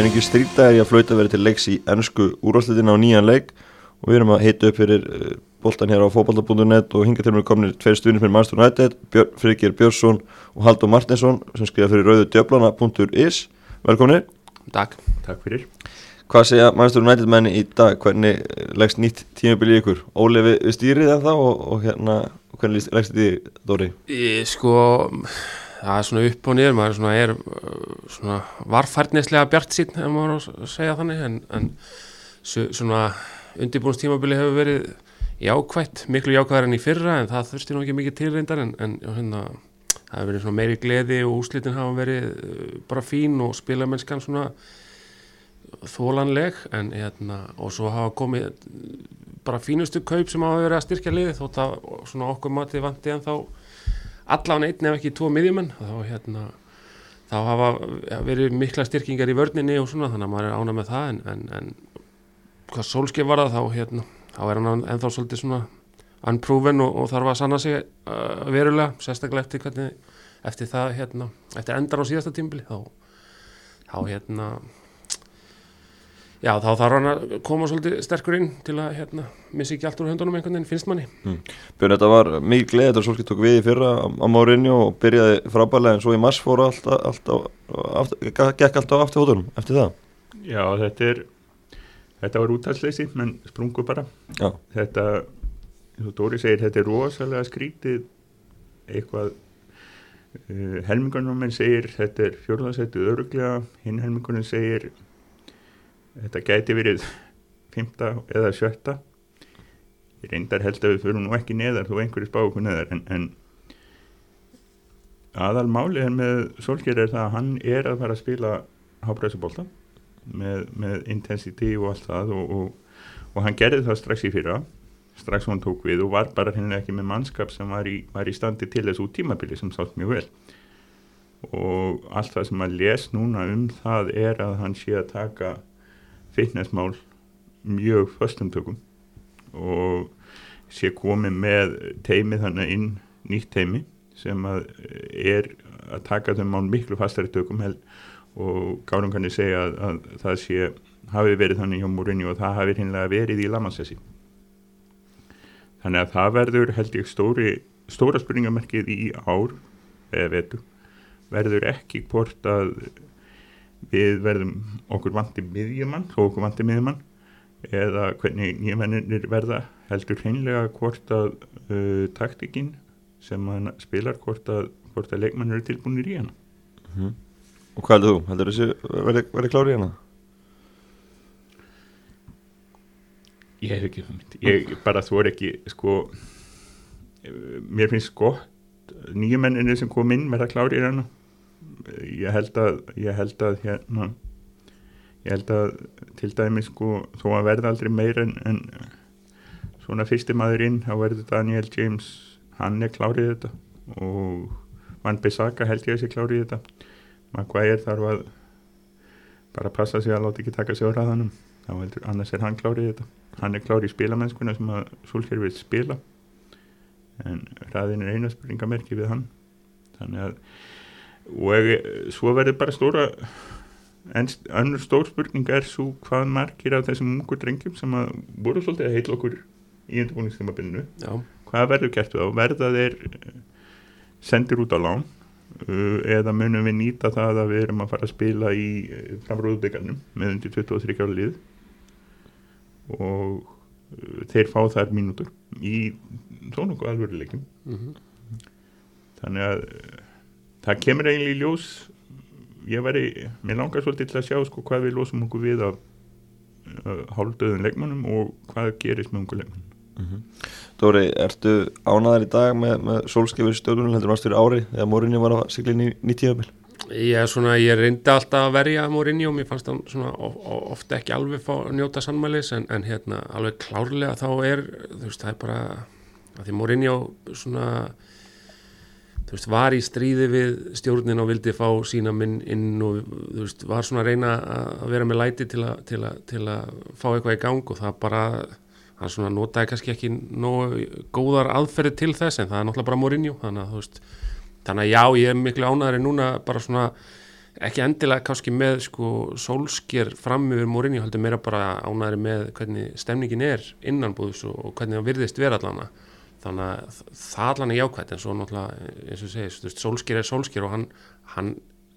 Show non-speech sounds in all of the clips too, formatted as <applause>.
er einhver strítæðir í að flauta verið til leiks í ennsku úrvarslitina á nýjan leik og við erum að heita upp fyrir uh, boltan hér á fókbalta.net og hinga til mér kominir tveir stundin fyrir Manchester United, Björ, Frigir Björnsson og Haldur Martinsson sem skrifa fyrir rauðudjöflana.is Velkominir. Takk. Takk fyrir. Hvað segja Manchester United menni í dag? Hvernig leggst nýtt tímabili ykkur? Óli við, stýrið en þá og, og hérna, hvernig leggst þið Dóri? Ég sko, það er svona upp og niður, maður svona, er svona varfærnislega bjart sín, ef maður á að segja þannig, en, en svona undirbúinstímabili hefur verið jákvætt, miklu jákvæðar enn í fyrra, en það þurfti nú ekki mikið tilreyndar, en, en hérna, það hefur verið svona meiri gleði og úslitin hafa verið bara fín og spilamennskan svona þólanleg en hérna og svo hafa komið bara fínustu kaup sem hafa verið að styrkja liði þótt að svona okkur matið vandi en þá allan einn ef ekki tvo miðjumenn þá hérna þá hafa verið mikla styrkingar í vörninni og svona þannig að maður er ánað með það en, en, en hvað sólskip var það þá hérna þá er hann ennþá svolítið svona unproven og, og þarf að sanna sig uh, verulega sérstaklega eftir hvernig eftir það hérna eftir endar á síðasta tímbili þá þá hérna Já, þá þarf hann að koma svolítið sterkur inn til að hérna, missi ekki allt úr höndunum einhvern veginn, finnst manni. Mm. Björn, þetta var mikið gleðið þetta Solskjaer tók við í fyrra á, á Márinju og byrjaði frábælega en svo í mars fóru alltaf, alltaf, gekk alltaf aftur hóttunum eftir það. Já, þetta er, þetta var úttalsleysi, menn sprungu bara. Já. Þetta, og Dóri segir, þetta er rosalega skrítið eitthvað, uh, helmingunum minn segir, þetta er fjórðarsættu öruglega, hinn helmingunum segir, þetta gæti verið fymta eða sjötta. Ég reyndar held að við fyrir nú ekki neðar þó einhverju spá okkur neðar en, en aðal máli er með Solskjær er það að hann er að fara að spila hábræðsabólta með, með intensity og allt það og, og, og hann gerði það strax í fyrra strax hún tók við og var bara henni ekki með mannskap sem var í, var í standi til þessu tímabili sem sátt mjög vel. Og allt það sem að les núna um það er að hann sé að taka fitnessmál mjög föstumtökum og sé komið með teimið þannig inn nýtt teimi sem að er að taka þau mál miklu fastari tökum held og gárum kanni segja að, að það sé hafi verið þannig hjá múrinni og það hafi hinnlega verið í lamansessi þannig að það verður held ég stóri, stóra spurningamerkið í ár eða vetu verður ekki hvort að við verðum okkur vandi miðjumann og okkur vandi miðjumann eða hvernig nýjumennir verða heldur hreinlega hvort að uh, taktikinn sem hann spilar hvort að, hvort að leikmann eru tilbúinir í hana mm -hmm. Og hvað heldur þú? Heldur þessi verði, verði klári í hana? Ég hef ekki ég bara þú er ekki sko mér finnst gott nýjumennir sem kom inn verða klári í hana ég held að ég held að hérna ég held að til dæmi sko þó að verða aldrei meir en, en svona fyrsti maður inn þá verður Daniel James hann er klárið þetta og Van Bissaka held ég að sé klárið þetta. Maguire þarf að bara passa sig að láta ekki taka sig á ræðanum þá heldur annars er hann klárið þetta. Hann er klárið í spilamennskuna sem að Solskjær vil spila en ræðin er eina spurningamerki við hann. Þannig að og svo verður bara stóra en önnur stór spurning er svo hvað margir af þessum ungur drengjum sem að voru svolítið að heitla okkur í undirbúningstímabilinu hvað verður gert við á verða þeir sendir út á lán uh, eða munum við nýta það að við erum að fara að spila í framrúðbyggarnum með undir 23 ára lið? Og þeir fá þær mínútur í nokkuð alvöruleikum mm -hmm. þannig að það kemur eiginlega í ljós ég væri, mér langar svolítið til að sjá sko hvað við losum okkur við af uh, hálfdöðun leikmannum og hvað gerist með okkur leikmannum mm -hmm. Dóri, ertu ánaðar í dag með, með sólskifir stjórnum heldur varst fyrir ári eða morinni var að sigla inn í nýttíðabil? Ég, svona, ég reyndi alltaf að verja morinni og mér fannst það svona ofta ekki alveg fá að njóta sannmælis en, en hérna alveg klárlega þá er þú veist það er bara að því morinni á svona þú veist, var í stríði við stjórnin og vildi fá sína minn inn og þú veist, var svona að reyna að vera með læti til, a, til, a, til að fá eitthvað í gang og það bara hann svona notaði kannski ekki nógu góðar aðferði til þess en það er náttúrulega bara morinjó þannig að þú veist, þannig að já, ég er miklu ánæðari núna bara svona ekki endilega kannski með sko sólsker fram yfir Mourinho heldur meira bara ánæri með hvernig stemningin er innanbúðs og, og hvernig það virðist vera allana þannig að það allan er jákvæmt en svo náttúrulega eins og segist, þú veist, sólsker er sólsker og hann, hann,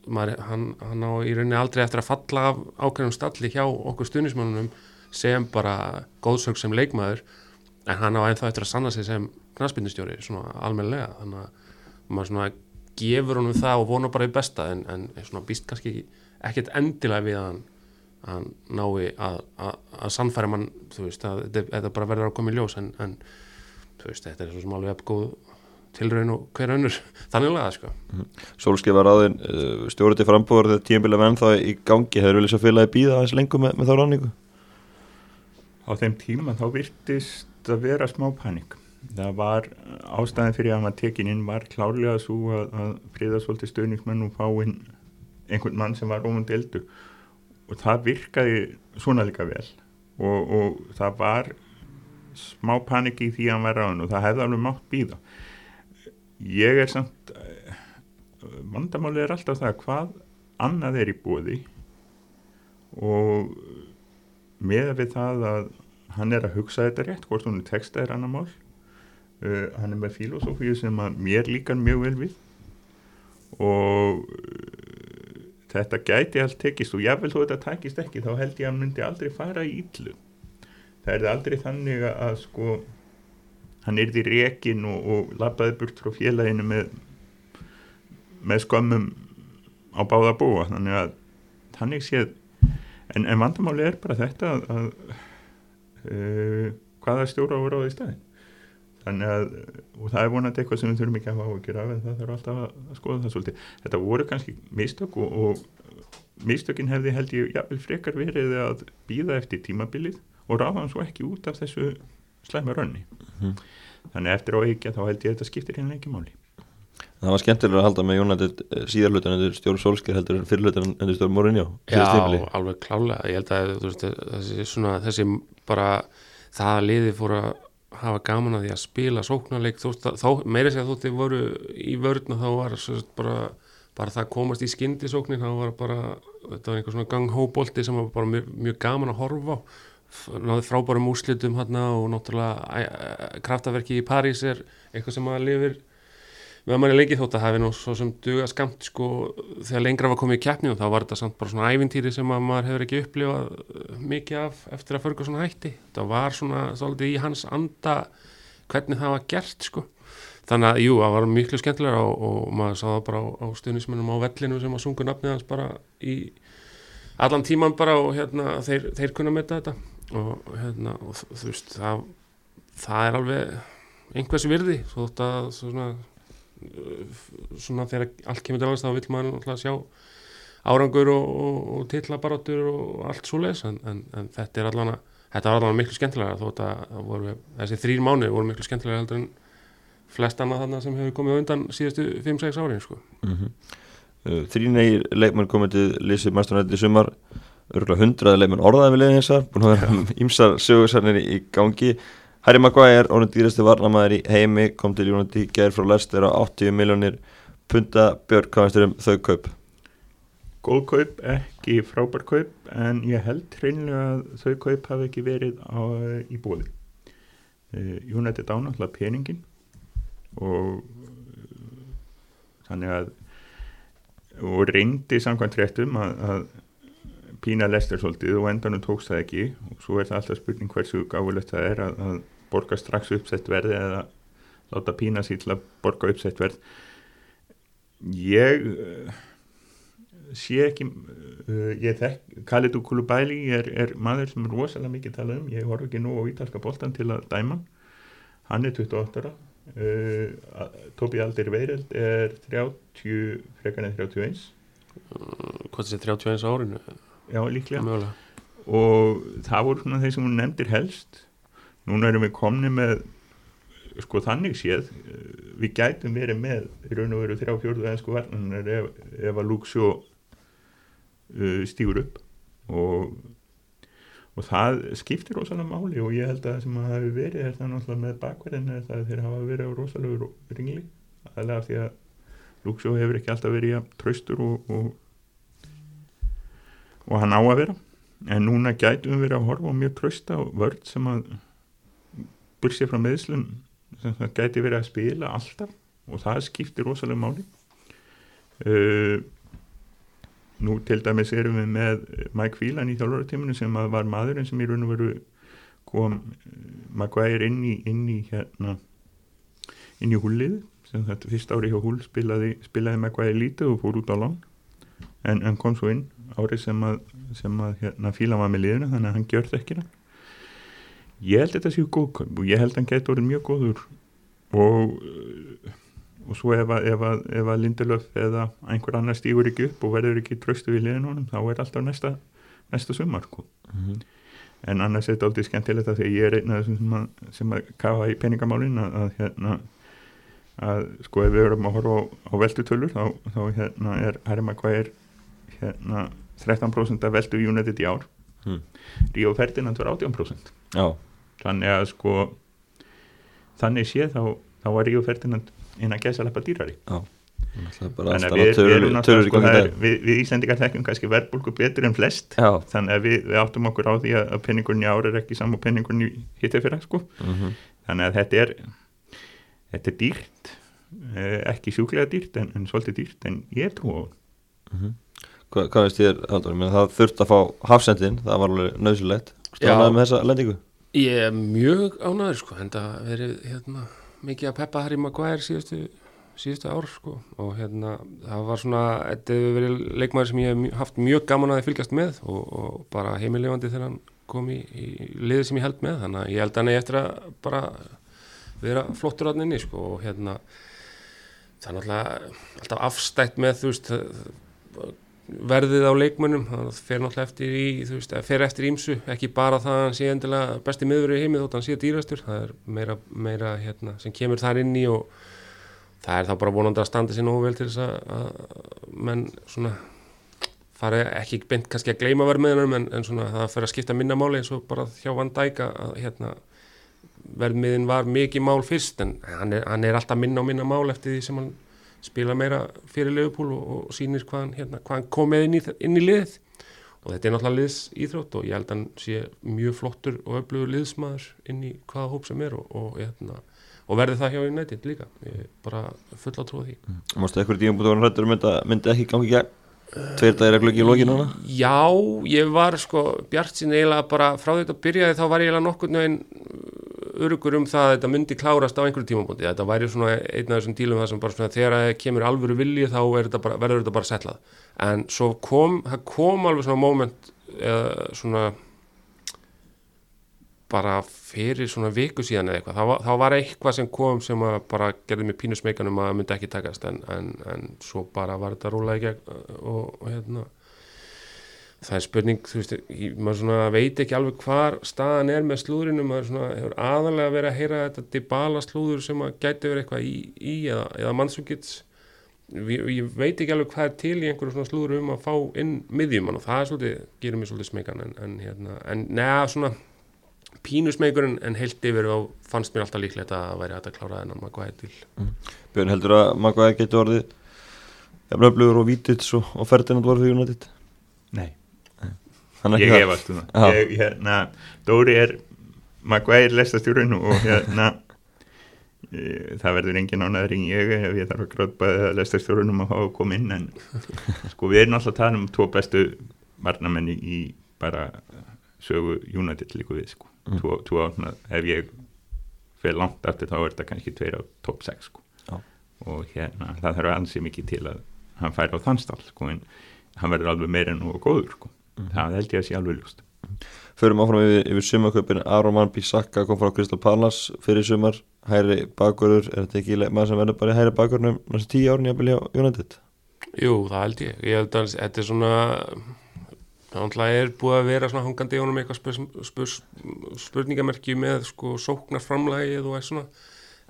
maður, hann, hann á í rauninni aldrei eftir að falla af ákveðum stalli hjá okkur stunismannunum sem bara góðsög sem leikmaður en hann á ennþá eftir að sanna sig sem knastbyrnustjóri svona almenlega þannig að maður svona gefur honum það og vonar bara í besta en, en svona býst kannski ekkert endilega við að hann, hann nái að, að, að sannfæra mann þú veist að þetta, bara verður að koma í ljós en, en veist þetta er svo sem alveg góð tilraun og hver önnur. <laughs> Þannig laga sko. Solskjaer var aðeins uh, stjórið til frambúður þegar tímabili venn þá í gangi hefur vel þess að í bíða aðeins lengur með, með þá ráningu á þeim tíma þá virtist að vera smá panik. Það var ástæðin fyrir að var tekin inn var klárlega svo að, að friða svolítið stöðningsmenn og fá inn einhvern mann sem var ofund eldur og það virkaði svona líka vel. Og, og það var smá panik í því að hann var ráðin og það hefði alveg mátt býða ég er samt eh, vandamálið er alltaf það hvað annað er í bóði og með við það að hann er að hugsa þetta rétt hvort hún er texta er annar mál uh, hann er með filosófíu sem að mér líkan mjög vel við og uh, þetta gæti allt tekist og jável þó þetta takist ekki þá held ég að hann myndi aldrei fara í yllu það er aldrei þannig að, sko hann því rekin og, og labbaði burt frá félaginu með með skömmum á báða búa. Þannig að þannig séð en, en vandamáli er bara þetta að, að uh, hvaða stjóra voru á því staðin þannig að og það er vonandi eitthvað sem við þurfum ekki að hafa áhugir af en það þarf alltaf að, skoða það svolítið. Þetta voru kannski mistök og, og mistökin hefði held ég jafnvel frekar verið að býða eftir tímabilið og ráða hann svo ekki út af þessu slæma rönni Mhm. þannig eftir á ekki þá held ég að þetta skiptir hérna ekki máli. Það var skemmtilega að halda með Jónættið síðarlutan en stjórn Solskjaer heldur en fyrirlutan en stjórn Mourinho Já, alveg klálega, ég held að veist, þessi, svona, þessi bara það að liði fór að hafa gaman að því að spila sóknarleik. Þó, þá meira sér að þótti voru í vörðna þá var sérst, bara, bara það komast í skyndisóknin þá var bara, þetta var einhver svona ganghóbolti sem var bara mjög, mjög gaman að horfa á náði frábærum úslitum hérna og náttúrulega kraftaverki í París er eitthvað sem maður lifir með að manni lengi þótt að hafi nú svo sem duga skamt sko. Þegar lengra var komið í keppni og þá var þetta samt bara svona ævintýri sem að maður hefur ekki upplifað uh, mikið af eftir að förga svona hætti. Það var svona svolítið í hans anda hvernig það var gert sko. Þannig að jú, það var miklu skemmtilega og, og maður sá það bara á, á stuðnismennum á vellinu sem að sungu nafnið hans bara í allan tíman bara og hérna þeir, þeir kunna metta þetta og hérna og þú veist það, það er alveg einhvers virði þótt að svona svona þegar allt kemur til aðeins þá vil maður náttúrulega sjá árangur og, og, og tillabarátur og allt svo leis en, en, en þetta er allan að þetta var allan miklu skemmtilega þótt að voru, þessi þrýr mánu voru miklu skemmtilega heldur en flest annað þarna sem hefur komið undan síðustu 5-6 árin sko. mm -hmm. uh, Þrínegir leikmenn komið til Lísi Mæstunætti í sumar örgulega hundraði leikmenn orðaði við leiðin þessar búin að vera ímsar <laughs> sögursarnir í, gangi. Harry Maguire, orðin dýrasti varnamæður í heimi, kom til United gær frá Leicester á 80 miljónir punta. Björn, hvað veist þér um þau kaup? Góð kaup, ekki frábær kaup en ég held hreinlega að þau kaup hafi ekki verið á, í bóði United á náttúrulega peningin og uh, þannig að og reyndi samkvæmt réttum að, að pína Leicester svolítið og endanum tókst það ekki. Og svo er það alltaf spurning hversu gáðilegt það er að, að borga strax uppsett verði eða láta pína sér til að borga uppsett verð. Ég uh, sé ekki uh, ég þekk, Khalid Koulibaly er, er maður sem er rosalega mikið talað um. Ég horf ekki nú á ítalska boltan til að dæma. Hann er 28 ára. Uh, Tobi Aldir Veireld er 30 frekar en 31 hvað sé 31 árinu já líklega. Mögulega. Og það voru svona þeir sem hún nefndir helst. Núna erum við komni með sko þannig séð við gætum verið með í raun og veru þrjá fjörðu ennsku varnanar ef, ef að Shaw uh, stýur upp. Og, og það skiptir rosalega máli og ég held að sem að hafi verið er það náttúrulega með bakverðin er það að þeir hafa verið á rosalega ringli. Aðlega því að Shaw hefur ekki alltaf verið ja, tröstur og, og og hann á að vera. En núna gætum við verið að horfa á mjög trösta og vörd sem að bursið frá meðslum sem það gæti verið að spila alltaf og það skiptir rosalega máli. Uh, nú til dæmis erum við með Mike Phelan í þjálfaratíminu sem var maðurinn sem í raun og veru kom Maguire inn í, inn í hérna inn í húlið sem þetta fyrst ári hjá húl spilaði, spilaði Maguire lítið og fór út á lán. En, en kom svo inn árið sem að, sem að hérna, Phelan var með liðinu þannig að hann ekki það ég held þetta séu góð kaup og ég held hann getur orðið mjög góður og og svo ef að, að, að Lindelöf eða einhver annar stígur ekki upp og verður ekki tröstu við liðin honum þá er alltaf næsta, næsta sumar mm -hmm. en annars er þetta aldrei skemmtilegt að því ég er einn af þessum sem að, sem að kafa í peningamálin að, að hérna að sko ef við erum að horfa á, á veldutölur þá, þá hérna er Harry Maguire hérna 13% af veldu United í ár mm. Ríó Ferdinand var 18% Já. þannig að sko þannig sé þá, þá var Ríó Ferdinand inn að gæsa leppa dýrari Já, þannig að við, við erum náttúrulega sko, er, við, við Íslandikar þekkjum kannski verðbólku betur en flest Já. þannig að við, við áttum okkur á því að penningurinn í ári er ekki saman penningurinn í hittið fyrir sko. mm -hmm. þannig að þetta er þetta er dýrt eh, ekki sjúklega dýrt en, en svolítið dýrt en ég trú á mm -hmm. Hva, Hvað veist þér, Haldur? Það þurft að fá hafsendin, það var alveg nöðsulegt Stánaði með þessa lendingu? Ég er mjög ánæður sko, en það verið hérna mikið að peppa Harry Maguire síðustu, síðustu ár sko. Og hérna það var svona, þetta hefur verið leikmaður sem ég hef haft mjög gaman að fylgjast með og, og bara heimilefandi þegar hann kom í, í liði sem ég held með. Þannig að ég held hann eftir að bara vera flottur á hann sko. Og hérna það er alltaf afstætt með þú veist verðið á leikmönnum það fer náttúrulega eftir í veist, fer eftir ímsu, ekki bara það að hann sé endilega besti miður í heimið þótt hann sé dýrastur það er meira, meira hérna, sem kemur þar inn í og það er þá bara vonandi að standa sér nógu vel til þess að menn svona fari ekki beint kannski að gleima verðmiðunum en, en svona það fer að skipta minna máli eins og bara hjá Van Dijk að hérna verðmiðin var mikið mál fyrst en hann er, hann er alltaf minna og minna mál eftir því sem hann spila meira fyrir Leopold og, og sýnir hvað hann, hérna, hann kom með inn í, inn í liðið og þetta er náttúrulega liðs íþrótt og ég held að hann sé mjög flottur og öflugur liðsmaður inn í hvaða hóp sem er og, og, hérna, og verði það hjá United líka ég bara full á því mm. Mástu eitthvað díum búin að vera hrættur um þetta myndi ekki gangi gegn? Tveir dagir að glöggi í lógin núna? Já, ég var sko bjart sín eiginlega bara frá þetta byrjaði þá var ég eiginlega nokkur nöginn örugur um það að þetta myndi klárast á einhverju tímabóti. Þetta væri svona einn af þessum dílum það sem bara svona þegar það kemur alvöru vilji þá þetta bara, verður þetta bara setlað. En svo kom, það kom alveg svona moment eða svona bara fyrir svona viku síðan eða eitthvað, þá þá var eitthvað sem kom sem bara gerði mig pínusmeikanum að það myndi ekki takast en, en, en svo bara var þetta rúlega og, og hérna það er spurning, þú veist, ég, maður svona veit ekki alveg hvar staðan er með slúðurinu, maður svona hefur aðalega verið að heyra þetta dibala slúður sem að gæti verið eitthvað í, í eða, eða mannsugits ég veit ekki alveg hvað er til í einhverju svona slúður um að fá inn miðjumann og það er svolítið, gerir mér svolítið smekan en, en hérna, en neða svona pínusmeikur en, en heilt yfir og fannst mér alltaf líklegt að væri að þetta klára þennan Maguire til mm. Björn heldur að Maguire getur orðið jafnöflugur og vítits og, og Ferdinand voruð því United? Nei ég hefast um hérna, Dóri er Maguire lestastjórun og hérna e, það verður engin ánaður en ég ef ég þarf að gráðbæða lestastjórunum að hafa komið inn en sko við erum alltaf að tala um tvo bestu varnamenni í bara sögu United líka við sko. Mm. tvo, tvo átna, ef ég fyrir langt aftur þá er þetta kannski tveir á top 6 sko. Já. og hérna það þarf ansið mikið til að hann fær á þannstall sko en hann verður alveg meira en og góður sko mm. það held ég að sé alveg ljúst Förum áfram yfir, yfir sumaköpin Aroman Bissaka kom frá Crystal Palace fyrir sumar, hæri bakurur er þetta ekki maður sem verður bara í hæri bakurnum næstu tíu árni að byrja á United? Jú, það held ég, ég held að þetta er svona það er búið að vera svona hangandi í honum eitthvað spur, spur, spurningamerki með sko sóknarframlægið og eitthvað svona.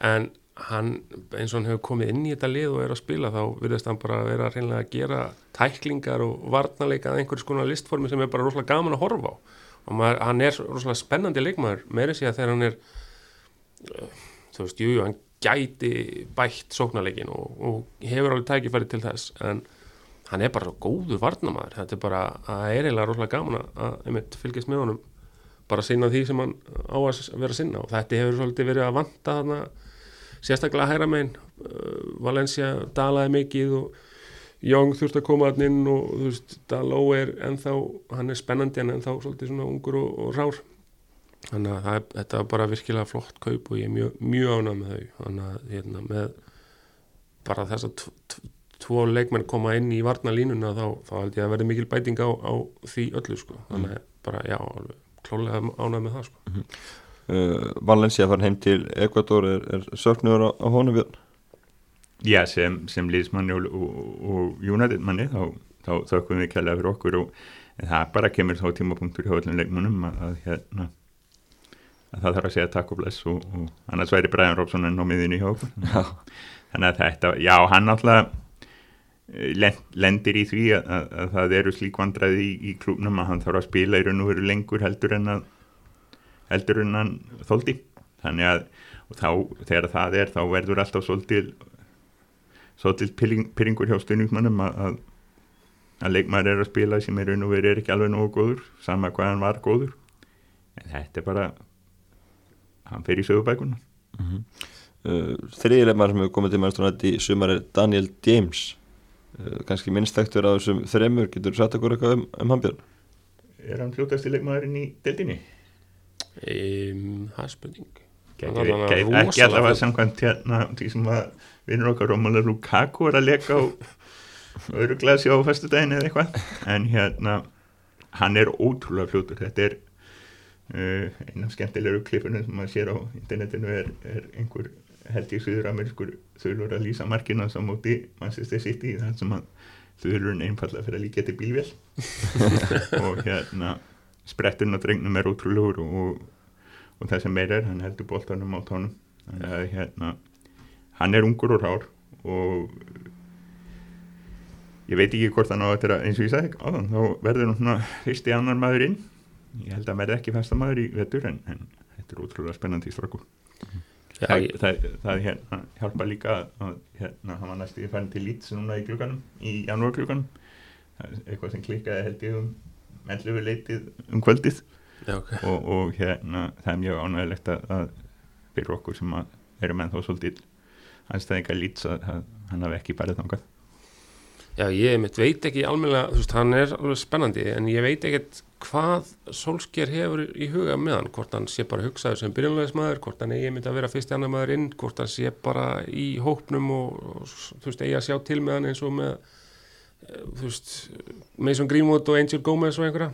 En hann eins og hann hefur komið inn í þetta lið og er að spila þá virðist hann bara vera reynilega að gera tæklingar og varnarleika að einhverjum skona listformi sem er bara rosalega gaman að horfa á. Og maður, hann er rosalega spennandi leikmaður meiri sig að þegar hann er þú veist, jú, hann gæti bætt sóknarleikin og, og hefur alveg tækifæri til þess en hann er bara góður varnamaður þetta er bara, það er eiginlega rosalega gaman að, að einmitt, fylgjast með honum bara sinna því sem hann á að vera að sinna. Og þetta hefur svolítið verið að vanta þarna, sérstaklega hæra megin uh, Valencia dalaði mikið og Young þurfti að koma hann inn og þú veist, Daló er ennþá, hann er spennandi en ennþá svolítið svona ungur og, og rár. Þannig að er, þetta var bara virkilega flott kaup og ég er mjög, mjög ánað með þau. Þannig að hérna, með bara þess að tvo leikmenn koma inn í varnalínuna þá, þá held ég að verði mikil bæting á, á því öllu sko, þannig að bara já, klálega ánað með það sko. Mm -hmm. Uh, Valencia farin heim til Ecuador er, er söknuður á, á honum björn? Já, sem, sem liðsmanni og, og, og United manni þá, þá þökkum við kælega fyrir okkur og það bara kemur þá tímapunktur hjá öllum leikmannum að, að hérna að það þarf að segja takk og bless og, og annars væri Brian Robson enn á miðinni hjá okkur þannig að þetta, já hann alltaf eh, lendir í því að, að, að það eru slík vandraði í, í klúnum að hann þarf að spila í raun og veru lengur heldur en að heldur en hann þóldi þannig að þá, þegar það er þá verður alltaf svolítið svolítið pyrringur hjá stundingmannum að, að leikmar er að spila sem er raun og veru er ekki alveg nógu góður sama hvað hann var góður en þetta er bara hann fer í sögubækuna mm -hmm. uh, Þriðilegmar sem hefur komið til mannstofnætti í sumar er Daniel James uh, kannski minnstaktur á þessum þremur getur þú satt okkur eitthvað um, um hann björn? Er hann fljótast í leikmaðurinn í deldinni? Það er spurning. Ekki allavega samkvæmt hérna því sem að vinnur okkar Rómulega Lukaku er að leka á <laughs> öðru glasi á fastu daginn eða eitthvað. En hérna hann er ótrúlega fljótur. Þetta er Uh, eina skemmtilegur klippunum sem maður sér á internetinu er, er einhver held í Suður-Amerískur þurfur að lýsa markina sem móti Manchester City þar sem að þurfurinn einfallega fyrir að líka til bílvél. <laughs> Og hérna spretturinn á drengnum er ótrúlegur og, og það sem meira er hann heldur bóltanum á tónum þannig að hérna hann er ungur og rár og ég veit ekki hvort hann á þetta eins og ég sagði áðan þá verður hann svona fyrst í annar maður inn. Ég held að verði ekki festamæður í vettur en, en þetta er útrúlega spennandi í strakku ja, það, ég... það, það hérna, hjálpa líka að hérna, hann var næstu í færðin til lít núna í klukkanum, í janúar klukkanum eitthvað sem klikkaði held ég um mellöfu leitið um kvöldið ja, okay. og, og hérna það er mjög ánægilegt að, að fyrir okkur sem eru menn þó svolítið anstæðingar lít að hann hafi ekki bærið þangað. Já, ég mitt veit ekki almenna, þú veist, hann er alveg spennandi en ég veit ekkert hvað Solskjær hefur í huga með hann. Hvort hann sé bara hugsaður sem byrjunlegismæður hvort hann eigi myndi að vera fyrst í annar maður inn hvort hann sé bara í hópnum og, og þú veist, eigi að sjá til með hann eins og með eh, þú veist, Mason Greenwood og Angel Gomez og einhverja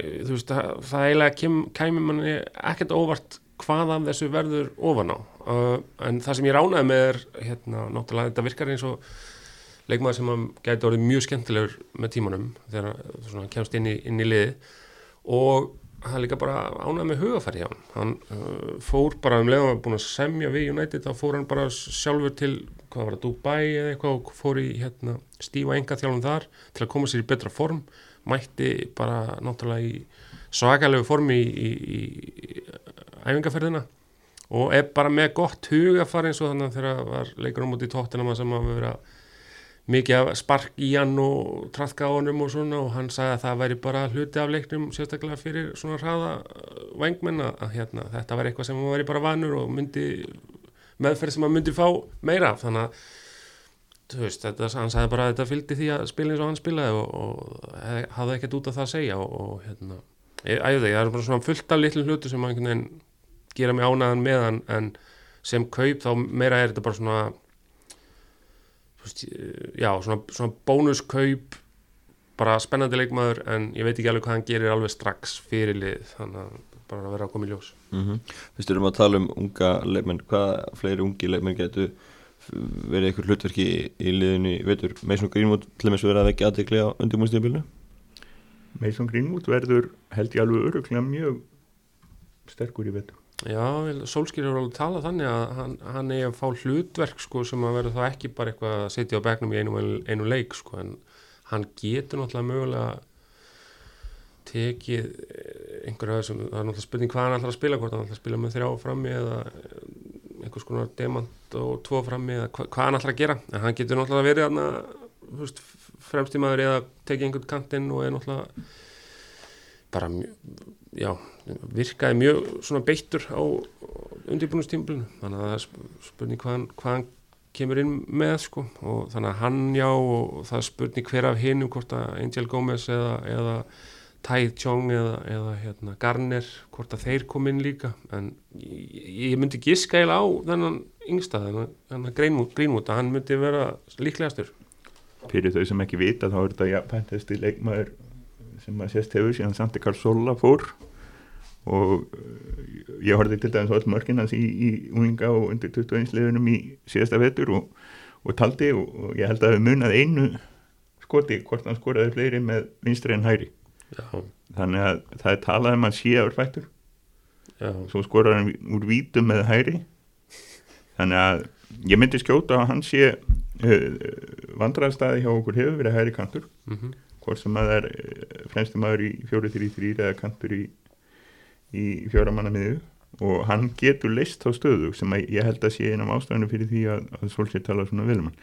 þú veist, það, það eiginlega kæmi manni ekkert óvart hvað af þessu verður ofan á. Uh, en það sem ég ránaði með er hérna, náttúrulega þetta virkar eins og leikmaður sem gæti orðið mjög skemmtilegur með tímanum þegar hann kemst inn í, inn í liði og það er líka bara ánæg með hugafæri hjá hann hann uh, fór bara um leiðan að búin að semja við United, þá fór hann bara sjálfur til, hvað var það, Dubai eða eitthvað og fór í hérna, stífa enga þjálfum þar til að koma sér í betra form mætti bara náttúrulega í svakalegu formi í, í, í æfingaferðina og er bara með gott hugafæri eins og þannig að þegar var leikur á móti í tóttina sem að vera mikið spark í hann og trafka á honum og svona og hann sagði að það væri bara hluti af leiknum sérstaklega fyrir svona hraða uh, vangmenn að hérna, þetta væri eitthvað sem hann væri bara vanur og myndi meðferð sem hann myndi fá meira af. Þannig að veist, þetta, hann sagði bara að þetta fylgdi því að spila eins og hann spilaði og, og hafði ekkert út af það að segja og, og hérna, ég æði það, er bara svona fullt af litlu hlutu sem hann gera mig ánaðan með hann en sem kaup þá meira er þetta bara svona já, svona, svona bónuskaup bara spennandi leikmaður en ég veit ekki alveg hvað hann gerir alveg strax fyrir lið þannig að bara að vera að koma í ljós mm -hmm. Þú styrum að tala um unga leikmenn hvað fleiri ungi leikmenn getur verið eitthvað hlutverki í, í liðinu veitur, Mason Greenwood til og með svo verið að vekja aðdekli á undirbúinstíðabilnu Mason Greenwood verður held ég alveg öruglega mjög sterkur í vetu Já, Solskýr hefur alveg talað þannig að hann, hann er að fá hlutverk sko, sem að verður þá ekki bara eitthvað að setja á begnum í einu, einu leik sko, en hann getur náttúrulega mögulega tekið eh, einhverja sem, það er náttúrulega spurning hvað hann ætlar að spila hvort hann ætlar að spila með þrjá frammi eða einhvers konar demant og tvo frammi eða hva, hvað hann ætlar að gera. En hann getur náttúrulega verið aðna fremstímaður eða tekið einhvern kantinn og er náttúrulega bara mjög, já, virkaði mjög svona beittur á undirbúinustímblinu þannig að það er sp- spurning hvað hann, hvað hann kemur inn með sko. Og þannig að hann já og það er spurning hver af hinum hvort að Angel Gomez eða, eða Tai Chong eða, eða hérna, Garner hvort að þeir kom inn líka. En ég, ég myndi giska eiginlega á þennan yngsta, þennan, þennan Greenwood, að hann myndi vera líklegastur. Fyrir þau sem ekki vita þá er þetta jafnpæntesti leikmaður sem að sést hefur síðan Santi Carsola fór. Og uh, ég horfði til dæmis mörkin hans í, í unga og undir 21 liðunum í síðasta vetur og, og taldi og, og ég held að við munað einu skoti hvort hann skoraði fleiri með vinstri en hæri já, þannig að það er talað um að sé árfættur já, svo skorar hann úr vítum með hæri þannig að ég myndi skjóta að hann sé uh, vandræðstæði hjá okkur hefur verið hæri kantur. Mhm. Hvort sem að það er eh, fremsti maður í 4-3-3 eða kantur í, í fjóramanna miðu og hann getur leist þá stöðu sem að ég held að sé einam ástæðinu fyrir því að, að Solskjaer tala svona um hann.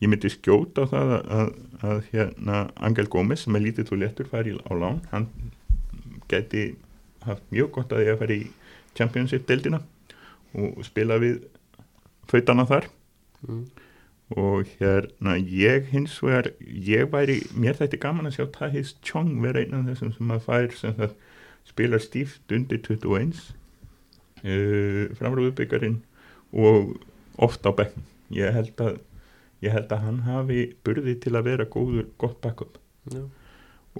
Ég myndi skjóta á það að, að, að hérna Angel Gómez sem er lítið og léttur fari á lán, hann geti haft mjög gott að því að fara í Championship-deildina og spila við fautana þar. Mm. og hérna ég hins vegar, ég væri mér þetta gaman að sjá Tahis Chong vera einn af þessum sem að fær sem það spilar stíft undir 21 uh, framrúðubyggarinn og oft á bekknum. Ég held að ég held að hann hafi burði til að vera góður gott backup. Já,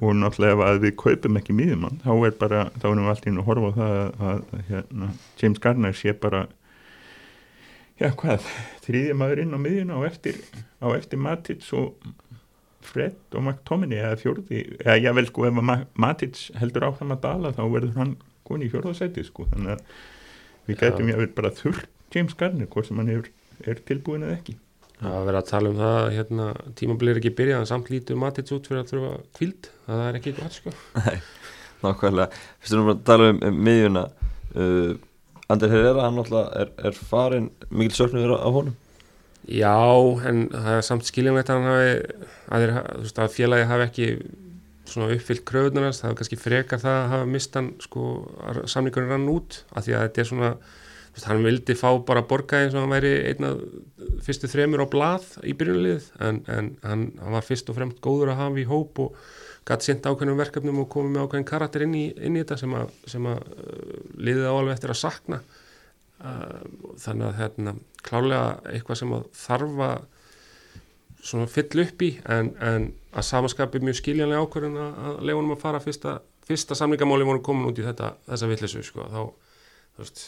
og náttúrulega að við kaupum ekki miðjumann þá er bara, þá erum við alltaf inn að horfa á það að, að, hérna, James Garner sé bara já hvað, þriðja maður inn á miðjuna á eftir, á eftir Matic og Fred og McTominay eða fjórði, eða ég vel sko ef Matic heldur áfram að dala þá verður hann koni í fjórðasæti sko þannig að við Já. gætum ég að vera bara þurr James Garner, hvort sem hann hefur, er tilbúin eða ekki það var verið að tala um það hérna, tímabilið er ekki byrjað en samt lítur Matits út fyrir að þurfa kvíld það er ekki gott sko. Nákvæmlega, fyrst erum við að tala um, um miðjuna. Uh, Ander Herrera, hann náttúrulega er, er farin mikil söknuður á honum. Já, en það er samt skiljanlegt að hann hafi að, að félagi hafi ekki svona uppfyllt kröfunar hans, það er kannski frekar það að hafa mist hann sko, að samningurinn rann út, af því að þetta er svona veist, hann vildi fá bara borga eins og hann væri einn af fyrstu þremur á blað í byrjunlið, en, en hann, hann var fyrst og fremst góður að hafa í hóp og gæti sint ákveðnum verkefnum og komið með ákveðin karakter inn í, inn í þetta sem að, sem að uh, liðið á alveg eftir að sakna. Uh, þannig að hérna, klálega eitthvað sem að þarf að svona fyll upp í en, en að samanskapi mjög skiljanlega ákvörðun að, að leifunum að fara fyrsta, fyrsta samlingamáli voru komin út í þetta, þessa vittlisu sko, þá, þú veist,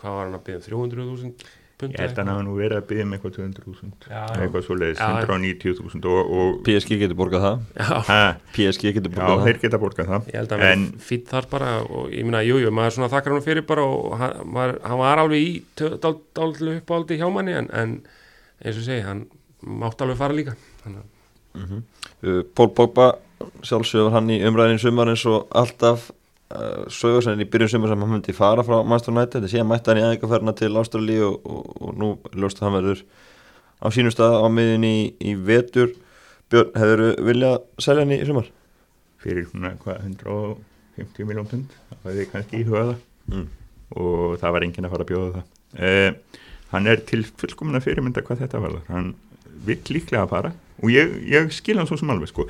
hvað var hann að byggja 300.000 pund ég held að hann hafa nú verið að byggja um eitthvað 200.000 Já, eitthvað svo leiðis, Já, já. 190.000 og, og PSG getur borgað það. Já, ha, PSG getur Já, borgað þeir geta borgað það. Ég held að En- hann fýtt þar bara og ég minna, jú, jú, maður svona þakkar hann fyrir bara og hann, maður, hann var alveg í dálitlu uppáldi hjá manni en, en eins og segi, hann mátt alveg fara líka. Þannig að það uh, Pól Pogba, sjálfsögur hann í umræðin sumar eins og alltaf sögur sem í byrjun sumar sem hann myndi fara frá Master United, þetta síðan mætti hann í aðeinkaferna til Ástralíu og, og, og nú ljóst að hann verður á sínum stað á miðin í, í vetur. Björn, hefur viljað selja hann í sumar? fyrir svona hvað 150 miljón pund? Það þið kannski í hugaða Mm. og það var enginn að fara að bjóða það. Eh, hann er til fullkomna fyrirmynda hvað þetta var hann vill líklega að fara. Og ég, ég skil hann svo sem alveg sko.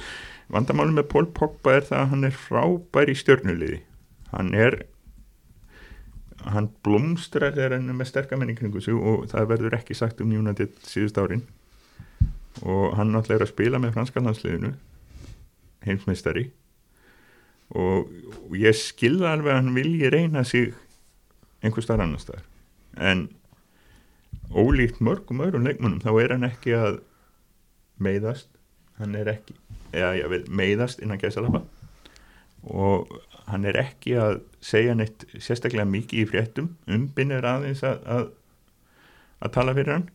Vandamálum með Pól Pogba er það að hann er frábær í stjörnuliði hann er hann blómstrar þegar hann er með sterkamenn í kringu sig og það verður ekki sagt um United síðust árin. Og hann náttúrulega er að spila með franska landsliðinu heimsmeistari. Og, og ég skilða alveg að hann vilji reyna sig einhver starf annar staðar. En ólíkt mörgum öðrum leikmunum þá er hann ekki að meiðast. Hann er ekki eða ég vil meiðast innan gæsalapa og hann er ekki að segja neitt sérstaklega mikið í fréttum. Umbynir aðeins að, að að tala fyrir hann.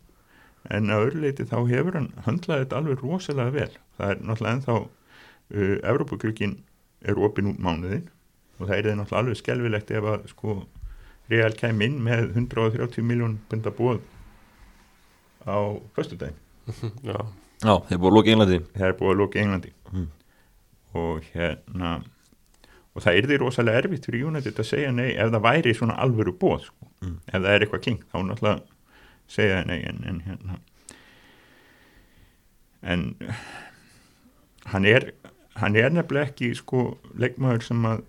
En að öðruleiti þá hefur hann handlaði þetta alveg rosalega vel. Það er náttúrulega ennþá uh, Evrópukrykkin er opinn út mánuðin og það er það náttúrulega alveg skelvilegt ef að sko Real kem inn með 130 miljón punda búið á föstudaginn. <laughs> Já, Já, þeir búið að loka Englandi. Það er búið að loka Englandi. Mm. og hérna og það er því rosalega erfitt fyrir United að segja nei ef það væri svona alvöru bóð sko. Mm. ef það er eitthvað king þá náttúrulega segja nei en, en hérna en hann er hann er nefnilega ekki sko leikmaður sem að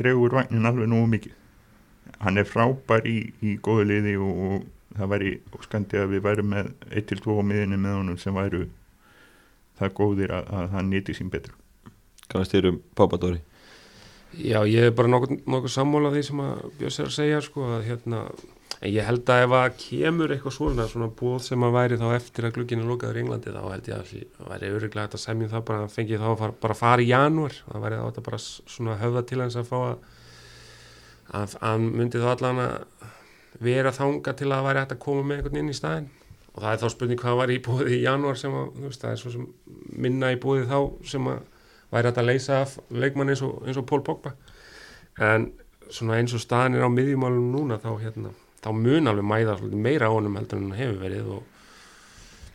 dregur vagnin alveg nógu mikið hann er frábær í, í góðu liði og, og það væri óskandi að við værum með 1-2 miðinni með honum sem væru það góðir að, að hann nýti sín betur Kannast þér um Pápadóri Já, ég er bara nokkuð, nokkuð sammála því sem að Björns er að segja sko að hérna, en ég held að ef að kemur eitthvað svona, svona búð sem að væri þá eftir að glugginu lokaður í Englandi þá held ég að það væri öruglega að semja um það bara að fengi þá að fara, bara að fara í janúar. Það væri þá bara svona höfða til hans að fá að að hann myndi þá allan að vera þanga til að það væri hægt að koma með einhvern inn í staðinn. Og það er þá spurning hvað var í búið í janúar sem að, þú veist, það er svo sem minna í búið þá sem að væri hægt að leysa af leikmann eins og, eins og Pól Pogba. En svona eins og staðan er á miðjumálunum núna þá, hérna, þá mun alveg mæða meira á honum heldur en hefur verið og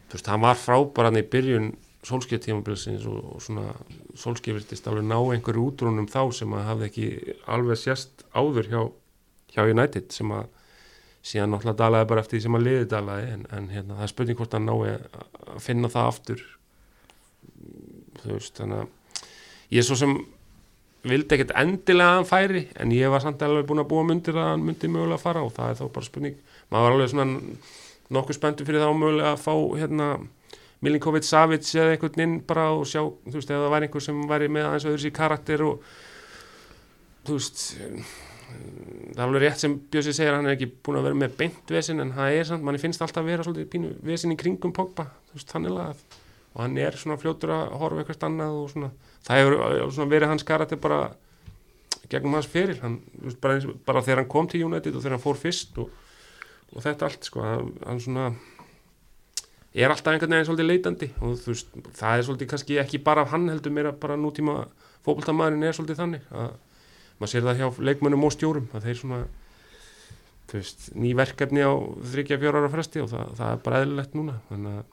þú veist, hann var frábæran í byrjun sólskjöftímabilsins og, og svona sólskjöfirtist alveg ná einhverju útrúnum þá sem að hafði ekki alveg sérst áður hjá, hjá United sem að síðan náttúrulega dalaði bara eftir því sem að liði dalaði en, en hérna, það er spurning hvort að að finna það aftur. Þú veist, þannig að ég er svo sem vildi ekkert endilega að hann færi en ég var samt alveg búin að búa myndir að hann myndi mögulega að fara og það er þá bara spurning. Maður var alveg svona nokkuð spenntur fyrir þá mögulega að fá hérna Milinkovic Savic eða einhvern inn bara og sjá, þú veist, eða það væri einhver sem væri með aðeins öðru sér karakter og þú veist það er alveg rétt sem Bjössi segir hann er ekki búin að vera með beint vesin en það er samt, manni finnst alltaf að vera svolítið pínu vesin í kringum Pogba, þú veist, þannig lagað og hann er svona fljótur að horfa eitthvað annað og svona, það hefur verið hans karakter bara gegnum hans fyrir, hann, bara, bara þegar hann kom til United og þegar hann fór fyrst og, og þetta allt, sko hann, svona er alltaf einhvern veginn svolítið leitandi og þú veist, það er svolítið kannski ekki bara af hann heldur meira bara nútíma fótboltamaðurinn er svolítið þannig að maður sér það hjá leikmönnum og stjórum að þeir svona veist, ný verkefni á þryggja fjóra ára fresti og það, það er bara eðlilegt núna. Þannig að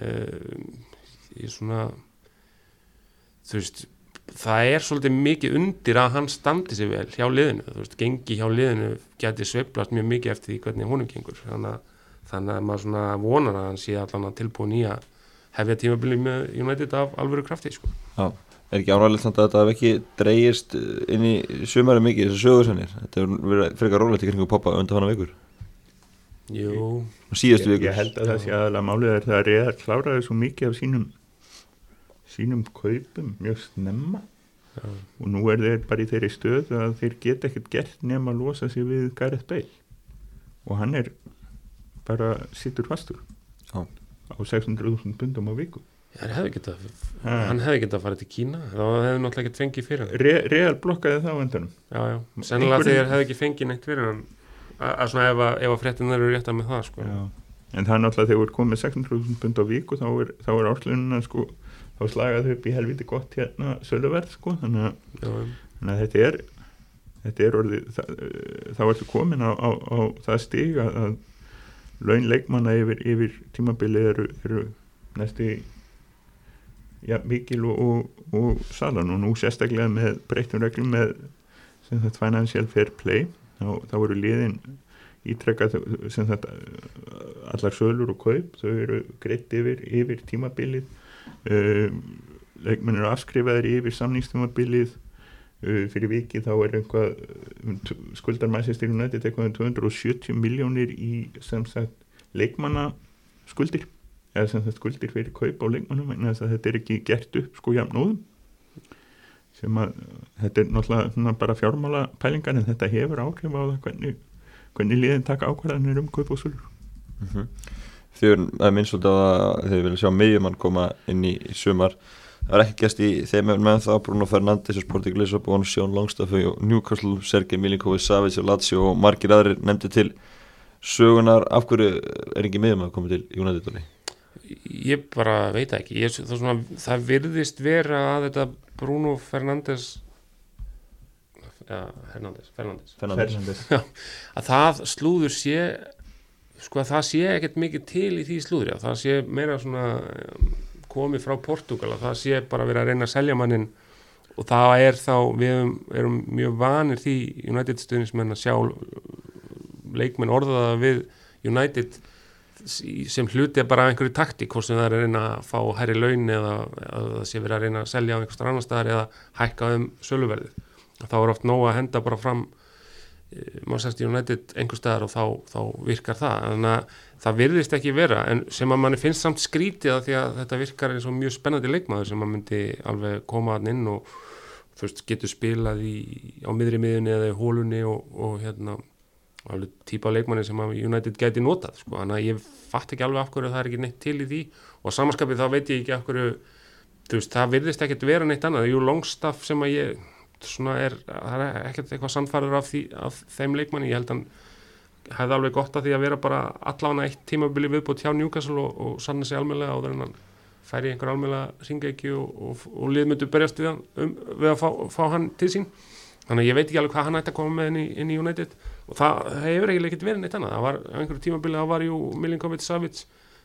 e, ég svona þú veist það er svolítið mikið undir að hann standi sig vel hjá liðinu, þú veist, gengi hjá liðinu geti sveiflast mjög mikið eftir því hvernig honum gengur, þannig að, þannig að maður svona vonar að hann sé allan að tilbúin í að hefja tímabili með United af alvöru krafti, sko. Já, er ekki ánægilegt samt að þetta hef ekki dreigist inn í sumari mikið þessu sögursennir Þetta hefur verið frekar rólegt í kringum poppa undan hana vikur. Jú, ég, ég held að það sé aðalega málið er það að reyðar kláraði svo mikið af sínum sínum kaupum mjög snemma. Já, og nú er þeir bara í þeirri stöð að þeir geta ekkert gert nema að losa sig við Gareth Bale. Og hann er bara sittur fastur Já. á 600.000 pundum á viku. Hann hefði getað Ha. hann hefði getað að fara til Kína. Þá hefði náttúrulega ekki fengið fyrir Re Real blokkaði það á endanum. Sennilega þegar hefði ekki fengið neitt fyrir hann að að svona ef að, að fréttin eru rétta með það sko. en það er náttúrulega þegar þú er komið 600.000 pund á viku þá er, er áslununa sko, þá slagaði upp í helviti gott hérna söluverð sko, þannig að Þannig að þetta er þetta er orðið það, eh, þá ertu komin á, á, á það stig að, að laun leikmanna yfir, yfir tímabili eru, eru næstu ja, mikil og, og, og salan. Og nú sérstaklega með breyttum reglum með sem þetta financial fair play þá, þá eru liðin ítrekka sem þetta allar sölur og kaup þau eru greitt yfir, yfir tímabilið um, leikmenn eru afskrifaðir yfir samningstímabilið. Uh, fyrir vikið þá er einhvað um, t- skuldar Manchester United eitthvað um 270 miljónir í sem sagt leikmanna skuldir eða sem sagt skuldir fyrir kaup á leikmannum vegna þess að þetta er ekki gert upp sko jafn nóðum. Sem að þetta er náttúrulega bara fjármála pælingar en þetta hefur áhrif á það hvernig, hvernig liðin taka ákvarðanir um kaup og sölur. Mm Þegar það er minnst svolítið að þeir vilja sjá miðjumann koma inn í, í sumar. Það er ekki gæst í þeim efnum með það Bruno Fernandes og Sporting Lisabon, Sjón Longstaff og Newcastle, Sergei Milinkovic, Savic og Lazio og margir aðrir nefndi til sögunar af hverju er ekki miðjumann að koma til Óli? ég bara veit ekki. Ég, það, svona, það virðist vera að þetta Bruno Fernandes ja, Hernandes, Fernandes. Fernandes. Fernandes <laughs> að það slúður sé sko að það sé ekkert mikið til í því slúðri að það sé meira svona um, komið frá Portugal að það sé bara verið að reyna að selja mannin og það er þá, við erum, erum mjög vanir því United stuðnismenn að sjá leikmenn orðaða við United sem hluti bara af einhverju taktík hvort sem það er að reyna að fá hærri laun eða að það sé verið að reyna að selja á einhverstar annar staðar eða hækka um söluverðið. Þá er oft nóg að henda bara fram Manchester United einhver staðar og þá, þá virkar það. Þannig að það virðist ekki vera en sem að manni finnst samt skrítið að því að þetta virkar eins og mjög spennandi leikmaður sem að myndi alveg koma hann inn og veist getur spilað í, á miðri miðunni eða í hólunni og, og hérna alveg típa leikmanni sem að United geti notað sko, þannig að ég fatt ekki alveg af hverju það er ekki neitt til í því. Og samanskapið þá veit ég ekki af hverju veist það virðist ekkert vera neitt annað. Jú longstaff sem að ég svona er, það er ekkert eitthvað samfarður af, af þeim leikmanni, ég held að hefði alveg gott að því að vera bara allavega eitt tímabili viðbútt hjá Newcastle og, og sanna sig almeinlega á þennan færi einhver almeinlega ringeiki og, og, og liðmyndu berjast við, um, við að fá, fá hann til sín. Þannig að ég veit ekki alveg hvað hann ætti að koma með inn í, inn í United. Og það hefur eiginlega ekkert verið neitt annað. Það var einhverju tímabili, það var jú Milinkovic Savic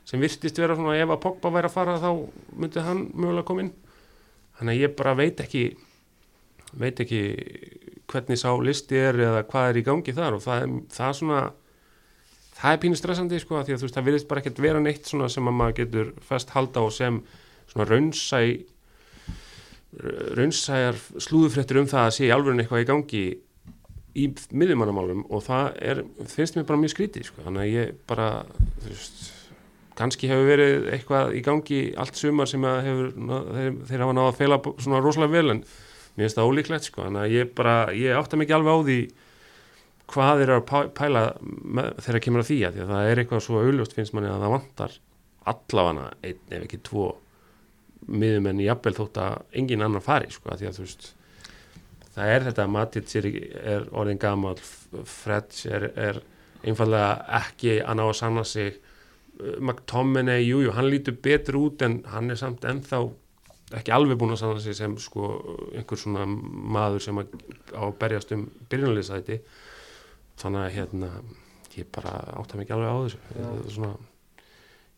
sem virtist vera svona ef að Pogba væri að fara þá myndi hann mögulega koma inn. Þannig að ég bara veit ekki veit ekki hvernig sá listi er eða hvað er í gangi þar og það er, það er svona það er pínu stressandi sko því að þú veist það virðist bara ekkert vera neitt svona sem að maður getur fest halda og sem svona raunsæ raunsæjar slúðufréttur um það að sé alveg eitthvað í gangi í miðjumannamálum og það er, finnst mér bara mjög skrítið sko þannig að ég bara þú veist kannski hefur verið eitthvað í gangi allt sumar sem hefur þeir, þeir hafa náða að feila svona rosalega vel en mér finnst það ólíklegt sko. Þannig að ég bara, ég átta mikið alveg á því hvað þeir eru að pæla þegar kemur að því að því að það er eitthvað svo auðljóst finnst manni að það vantar allafana einn ef ekki tvo miðum en jafnvel þótt að engin annar fari sko að því að þú veist það er þetta að Matits er, er orðin gamal Freds er, er einfallega ekki að ná að sanna sig McTominay, jújú, hann lítur betur út en hann er samt ennþá ekki alveg búin að sanna sig sem sko einhver svona maður sem að á að berjast um byrjunarliðsæti. Þannig að hérna ég bara átta mikið alveg á þessu. Já. svona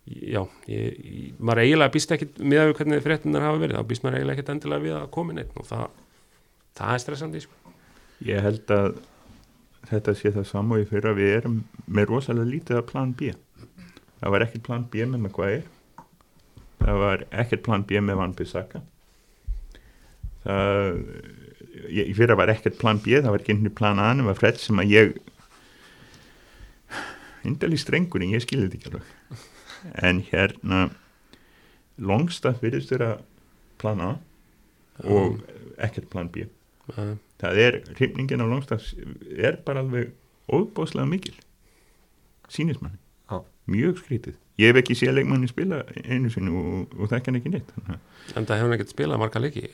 já, ég, ég, maður eiginlega býst ekki með að hvernig fréttunar hafa verið, þá býst maður eiginlega ekki endilega við að koma neitt og það, það er stressandi sko. Ég held að þetta sé það samúi fyrir að við erum með rosalega lítið að plan B. Það var ekkert plan B með Maguire það var ekkert plan B með Van Bissaka það ég fyrir að var ekkert plan B það var ekki einhvern plan A það var fredd sem að ég indalí strengurinn, ég skilði þetta ekki alveg. En hérna Longstaff virðist vera plan A og ekkert plan B. Uh, það er, hrifningin á Longstaff er bara alveg óbáslega mikil. Sínismanni. Mjög skrítið. Ég hef ekki séð leikmanni spila einu sinni og, og það ekki neitt þannig að en það hefur ekkert spilað marga leiki.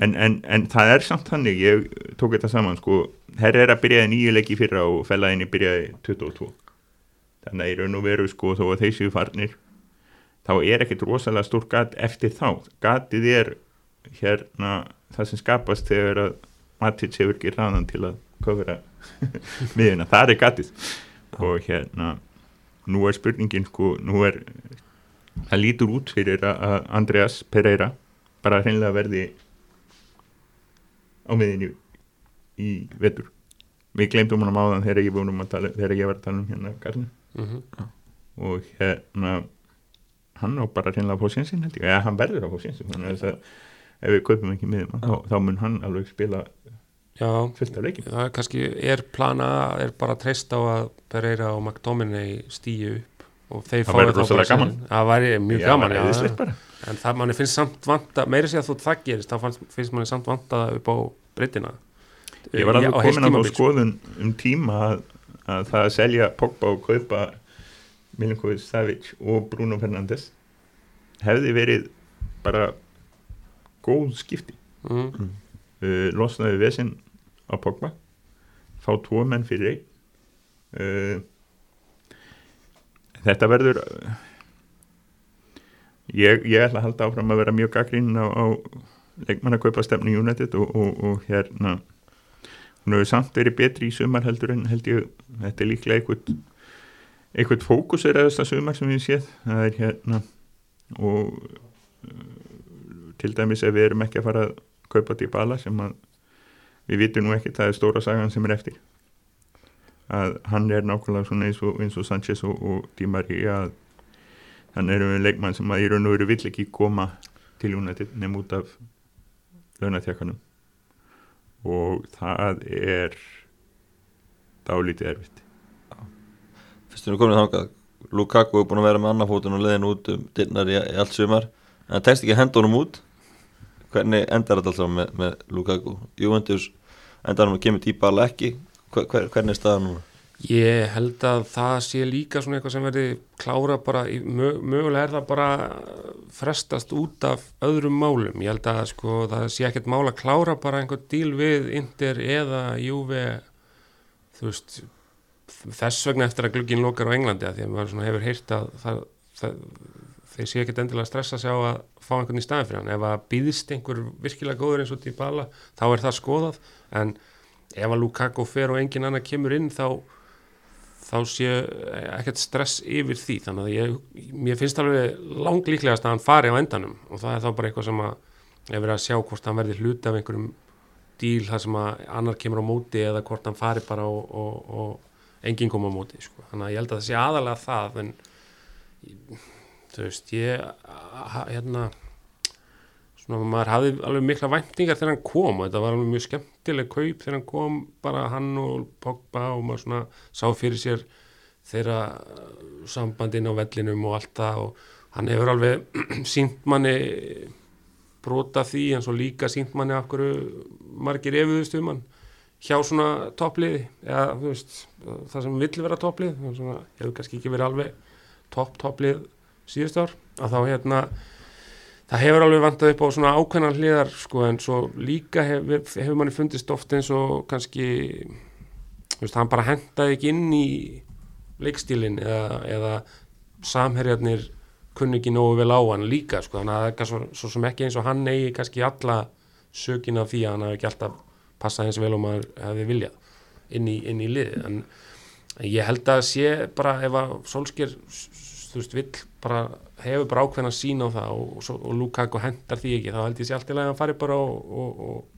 En, en, en það er samt þannig, ég tók þetta saman sko, herr er að byrjaði nýju leiki fyrra og fellaðinni byrjaði 22 þannig að í raun og veru sko þó að þeir séu farnir þá er ekkert rosalega stór gat eftir þá. Gatið er hérna það sem skapast þegar að Matic hefur ekki ræðan til að kofra <laughs> miðuna, það er gatið. Og hérna nú er spurningin sko, nú er það lítur út fyrir að Andreas Pereira bara hreinlega verði á miðinni í vetur. Við glemdum hann á áðan þegar ég, að tala, þegar ég var að tala um hérna Garni mm og hérna hann á bara hreinlega held ég, eða hann verður þess að ef við kaupum ekki miðum þá, þá mun hann alveg spila já það er kannski, er plana er bara að treysta á að Pereira og McDominay stíu upp og þeir Það rosalega bara gaman. sénsinn. það væri mjög Já, gaman já, bara. en það manni finnst samt vanta meira sér að þú það gerist þá finnst manni samt vanta upp á breytina ég var alveg komin að fá sko. skoðun um tíma að, að það að selja Pogba og kaupa Milinkovic Savic og Bruno Fernandes hefði verið bara góð skipti mm, uh, losnaði vesinn á Pogba. Fá tvo menn fyrir uh, þetta verður uh, ég, ég ætla að halda áfram að vera mjög gaggrín á, á leikmannakaupa stefni United og, og, og hérna hún hefur samt verið betri í sumar heldur en held ég þetta er líklega einhvern eitthvað fókus er aðeins það sumar sem við séð. Það er hérna og til dæmis ef við erum ekki að fara að kaupa til bala sem að við vitum nú ekki, það er stóra sagan sem er eftir. Að hann er nákvæmlega svona eins og, eins og Sanchez og, og Di Maria að hann er um leikmann sem að í raun og veru vill ekki koma til United nefn út af launatjakanum og það er dálítið erfitt. Fyrst er við komin þangað. Lukaku er búin að vera með annarfótun og leðin út um dyrnar í, í allt sumar. En það tekst ekki að henda honum út hvernig endar þetta alltaf með, með Lukaku Juventus endar hann að kemur típa alveg ekki hver, hver, hvernig er staðan núna? Ég held að það sé líka svona eitthvað sem verði klára bara, mögulega er það bara frestast út af öðrum málum. Ég held að sko það sé ekkert mál að klára bara einhvern díl við Inter eða Juve, þú veist, þess vegna eftir að glugginn lokar á Englandi að því að maður hefur heyrt að það, það, þeir sé ekkert endilega að stressa sig á að fá einhvern í staðin fyrir hann. Ef að býðist einhver virkilega góður eins og Dybala þá er það skoðað en ef að Lukaku fer og engin annar kemur inn þá þá sé ekkert stress yfir því þannig að ég, mér finnst alveg langlíklegast að hann fari á endanum og það er þá bara eitthvað sem að ég verið að sjá hvort hann verði hluti af einhverjum díl þar sem að annar kemur á móti eða hvort hann fari bara og, og, og enginn koma á móti sko. þannig að ég held að það sé aðalega það en þú veist ég hérna svona maður hafði alveg mikla væntingar þegar hann kom og þetta var alveg mjög skemmtileg kaup þegar hann kom bara hann og Pogba og maður svona sá fyrir sér þeirra sambandin á vellinum og allt það og hann hefur alveg <clears throat> sínt manni brota því en svo líka sínt manni af hverju margir efuðust um hann hjá svona toppliði eða þú veist það sem vill vera topplið hefur kannski ekki verið alveg topp topplið síðust ár að þá hérna það hefur alveg vantað upp á svona ákveðnar hliðar sko en svo líka hefur, hefur manni fundist oft eins og kannski veist, hann bara hendaði ekki inn í leikstílin eða, eða samherjarnir kunni ekki nógu vel á hann líka sko þannig að það er svo, svo sem ekki eins og hann eigi kannski alla sökin af því að hann hafi ekki alltaf passað eins vel og maður hefði viljað inn í, í lið en ég held að sé bara ef að Solskjær þú veist vill bara hefur bara ákveðin að sína á það og, og, og Lukaku hendar því ekki þá held ég sé allt í lagi að hann fari bara og, og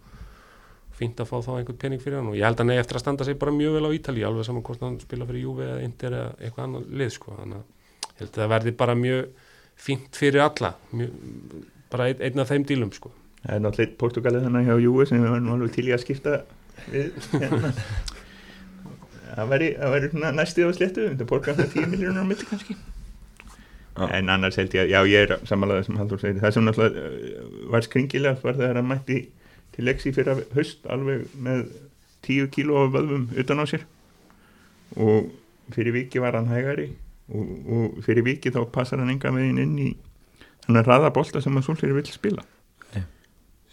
fínt að fá þá einhvern pening fyrir hann og ég held að nefn eftir að standa sig bara mjög vel á Ítali alveg saman hvort hann spila fyrir Juve eða Inter eða eitthvað annar lið sko þannig að ég held að það verði bara mjög fínt fyrir alla mjög, bara ein, einn af þeim dílum sko Það er náttúrulega Portugalið þannig hjá Juve sem við varum alveg til í að skipta við <laughs> hérna. það væri næstið á sléttu þetta borgar það 10 miljónar á milli kannski Já. en annars held ég að, já ég er samanlega sem Haldur segir, það sem náttúrulega uh, var skringilega var þegar hann mætti til leksi fyrir höst alveg með 10 kíló af vöðvum utan á sér. Og fyrir viki var hann hægari og, og fyrir viki þá passar hann enga megin inn í hann er raðabólta sem að Solskjær vil spila. Yeah.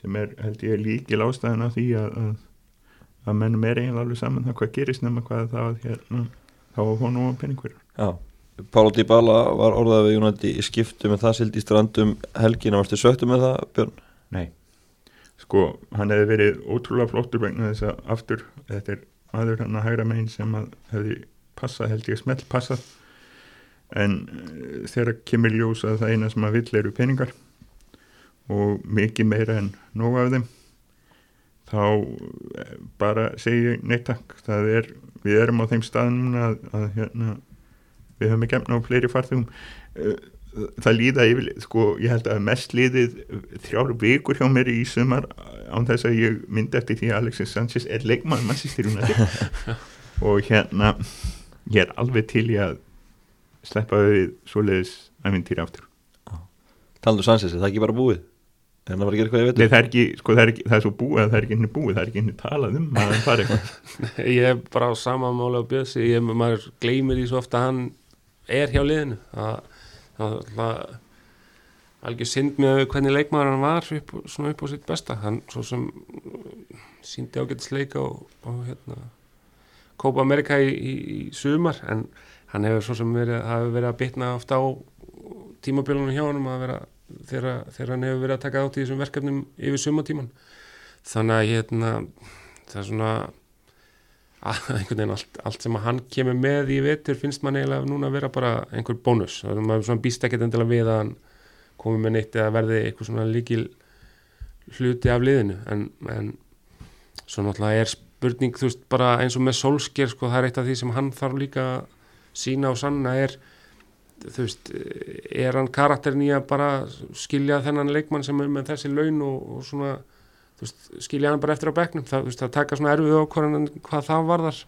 sem er held ég líkil ástæðan af því að, að, að mennum er eiginlega alveg saman það hvað gerist nema hvað það hérna, þá hún og peningverður Já Pála Dybala var orðað við Jónandi í skiptu með það sildi í strandum helgina. Varstu söktu með það Björn? Nei, sko hann hefði verið ótrúlega flottur vegna þess að aftur þetta er aður hann að hægra megin sem að hefði passað held ég smelt passað. En uh, þegar kemur ljós að það eina sem að vill eru peningar og mikið meira en nóga af þeim þá uh, bara segja neittak það er, við erum á þeim stað núna að, að hérna við höfum ekki efna á fleiri farþugum eh, það líða yfir, sko, ég held að mest liðið þrjáru vikur hjá mér í sumar án þess að ég myndi eftir því að Alexis Sanchez er leikmann <laughs> og hérna ég er alveg til í að sleppa við svoleiðis æfintýri aftur. Talandu Sanchez, er það ekki bara búið? En það var ekki eitthvað ég veit Nei, það er ekki, sko, það er, ekki, það er svo búið að það er ekki henni búið, það er ekki henni talað um að það fari eitthvað. <laughs> Ég er bara á sama mála á bjössi, ég, maður gleymir því svo ofta að hann er hjá liðinu. Það er alveg synd með hvernig leikmaður hann var upp, svona upp á sitt besta. Hann svo sem síndi ágættisleika og, og hérna Kópa Amerika í, í, í sumar en hann hefur svo sem verið, verið að bitna ofta á tímabílunum hjá hann að vera þegar, hann hefur verið að taka átt í þessum verkefnum yfir sumatíman þannig að hérna, það er svona einhvern veginn allt, allt sem að hann kemur með í vetur finnst mann eiginlega núna að vera bara einhver bónus. Og maður svona býst ekkert endilega við að hann komi með neitt eða verði eitthvað svona líkil hluti af liðinu. En, en svo náttúrulega er spurning þú veist bara eins og með Solskjær sko það er eitt af því sem hann þarf líka að sína og sanna er þú veist, er hann karakterin í að bara skilja þennan leikmann sem er með þessi laun og, og svona veist, skilja hann bara eftir á bekknum það, veist, það taka svona erfið ákvarðan hvað það varðar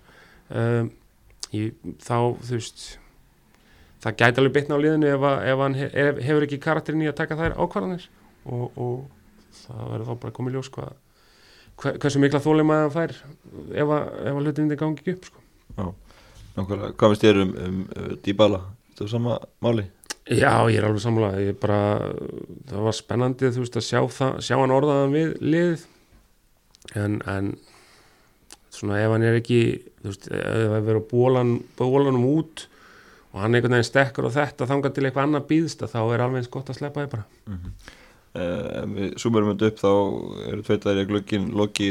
um, ég, þá, þú veist það gæti alveg bitna á liðinu ef, að, ef hann hef, hefur ekki karakterin í að taka þær ákvarðanir og, og það verður þá bara komið ljós hvað hver, hversu mikla þólema það fær ef að, að hlutin þetta gangi upp sko. Já, nákvæmlega, hvað finnst þér um, um uh, Dybala, þetta er sama máli? Já, ég er alveg ég bara, það var spennandi veist að sjá, það, sjá hann orðaðan við lið en, en svona ef hann er ekki veist, ef það verður bólan bólanum út og hann einhvern veginn stekkur og þetta þangar til eitthvað annað býðst þá er alveg eins gott að sleppa þið bara Mm -hmm. uh, við sumurum þetta upp þá eru tveitæðir í glöggin Loki,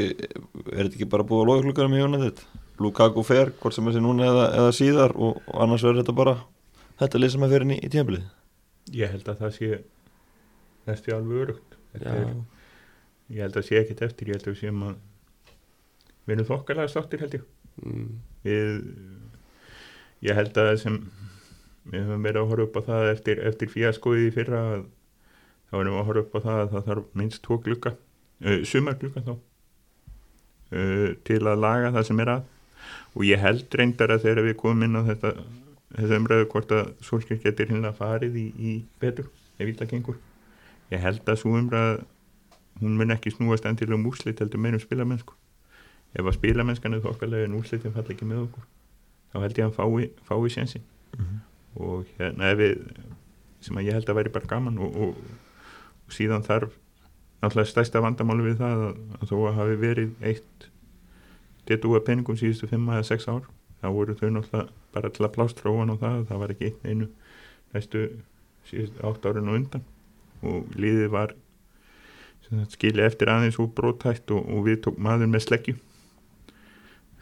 er þetta ekki bara búið að loka glugganum í United? Lukaku fer, hvort sem þessi núna eða, eða síðar og, og annars verður þetta bara þetta lið sem er fyrir inn í, tímabilið? Ég held að það sé næstu alveg örugt er, ég held að sé ekkert eftir ég held að við séum að við erum þokkalega státtir held ég. Mm, við ég held að sem við höfum verið að horfa upp á það eftir, eftir fíaskoðið í fyrra að, þá erum við að horfa upp á það að það þarf minnst tvo glugga uh, sumar glugga þá uh, til að laga það sem er að. Og ég held reyndar að þegar við komum inn á þetta þessu umræðu hvort að Solskjær getur hérna farið í, í betur ef illa gengur. Ég held að svo umræðu hún mun ekki snúast endilega um úslit heldur meira um spilamennsku ef að spilamennskan er þokkalega en úslitin falla ekki með okkur þá held ég að hann fái, fái sjensin og hérna ef við sem að ég held að væri bara gaman og, og, og síðan þarf náttúrulega stærsta vandamáli við það að, að þó að hafi verið eitt detúa peningum síðustu 5 eða 6 ár þá voru þau náttúrulega bara til að plástra ofan á það það var ekki einu næstu síðustu 8 árin og undan. Og liðið var skilja eftir aðeins úr brótætt og, og við tók maður með sleggju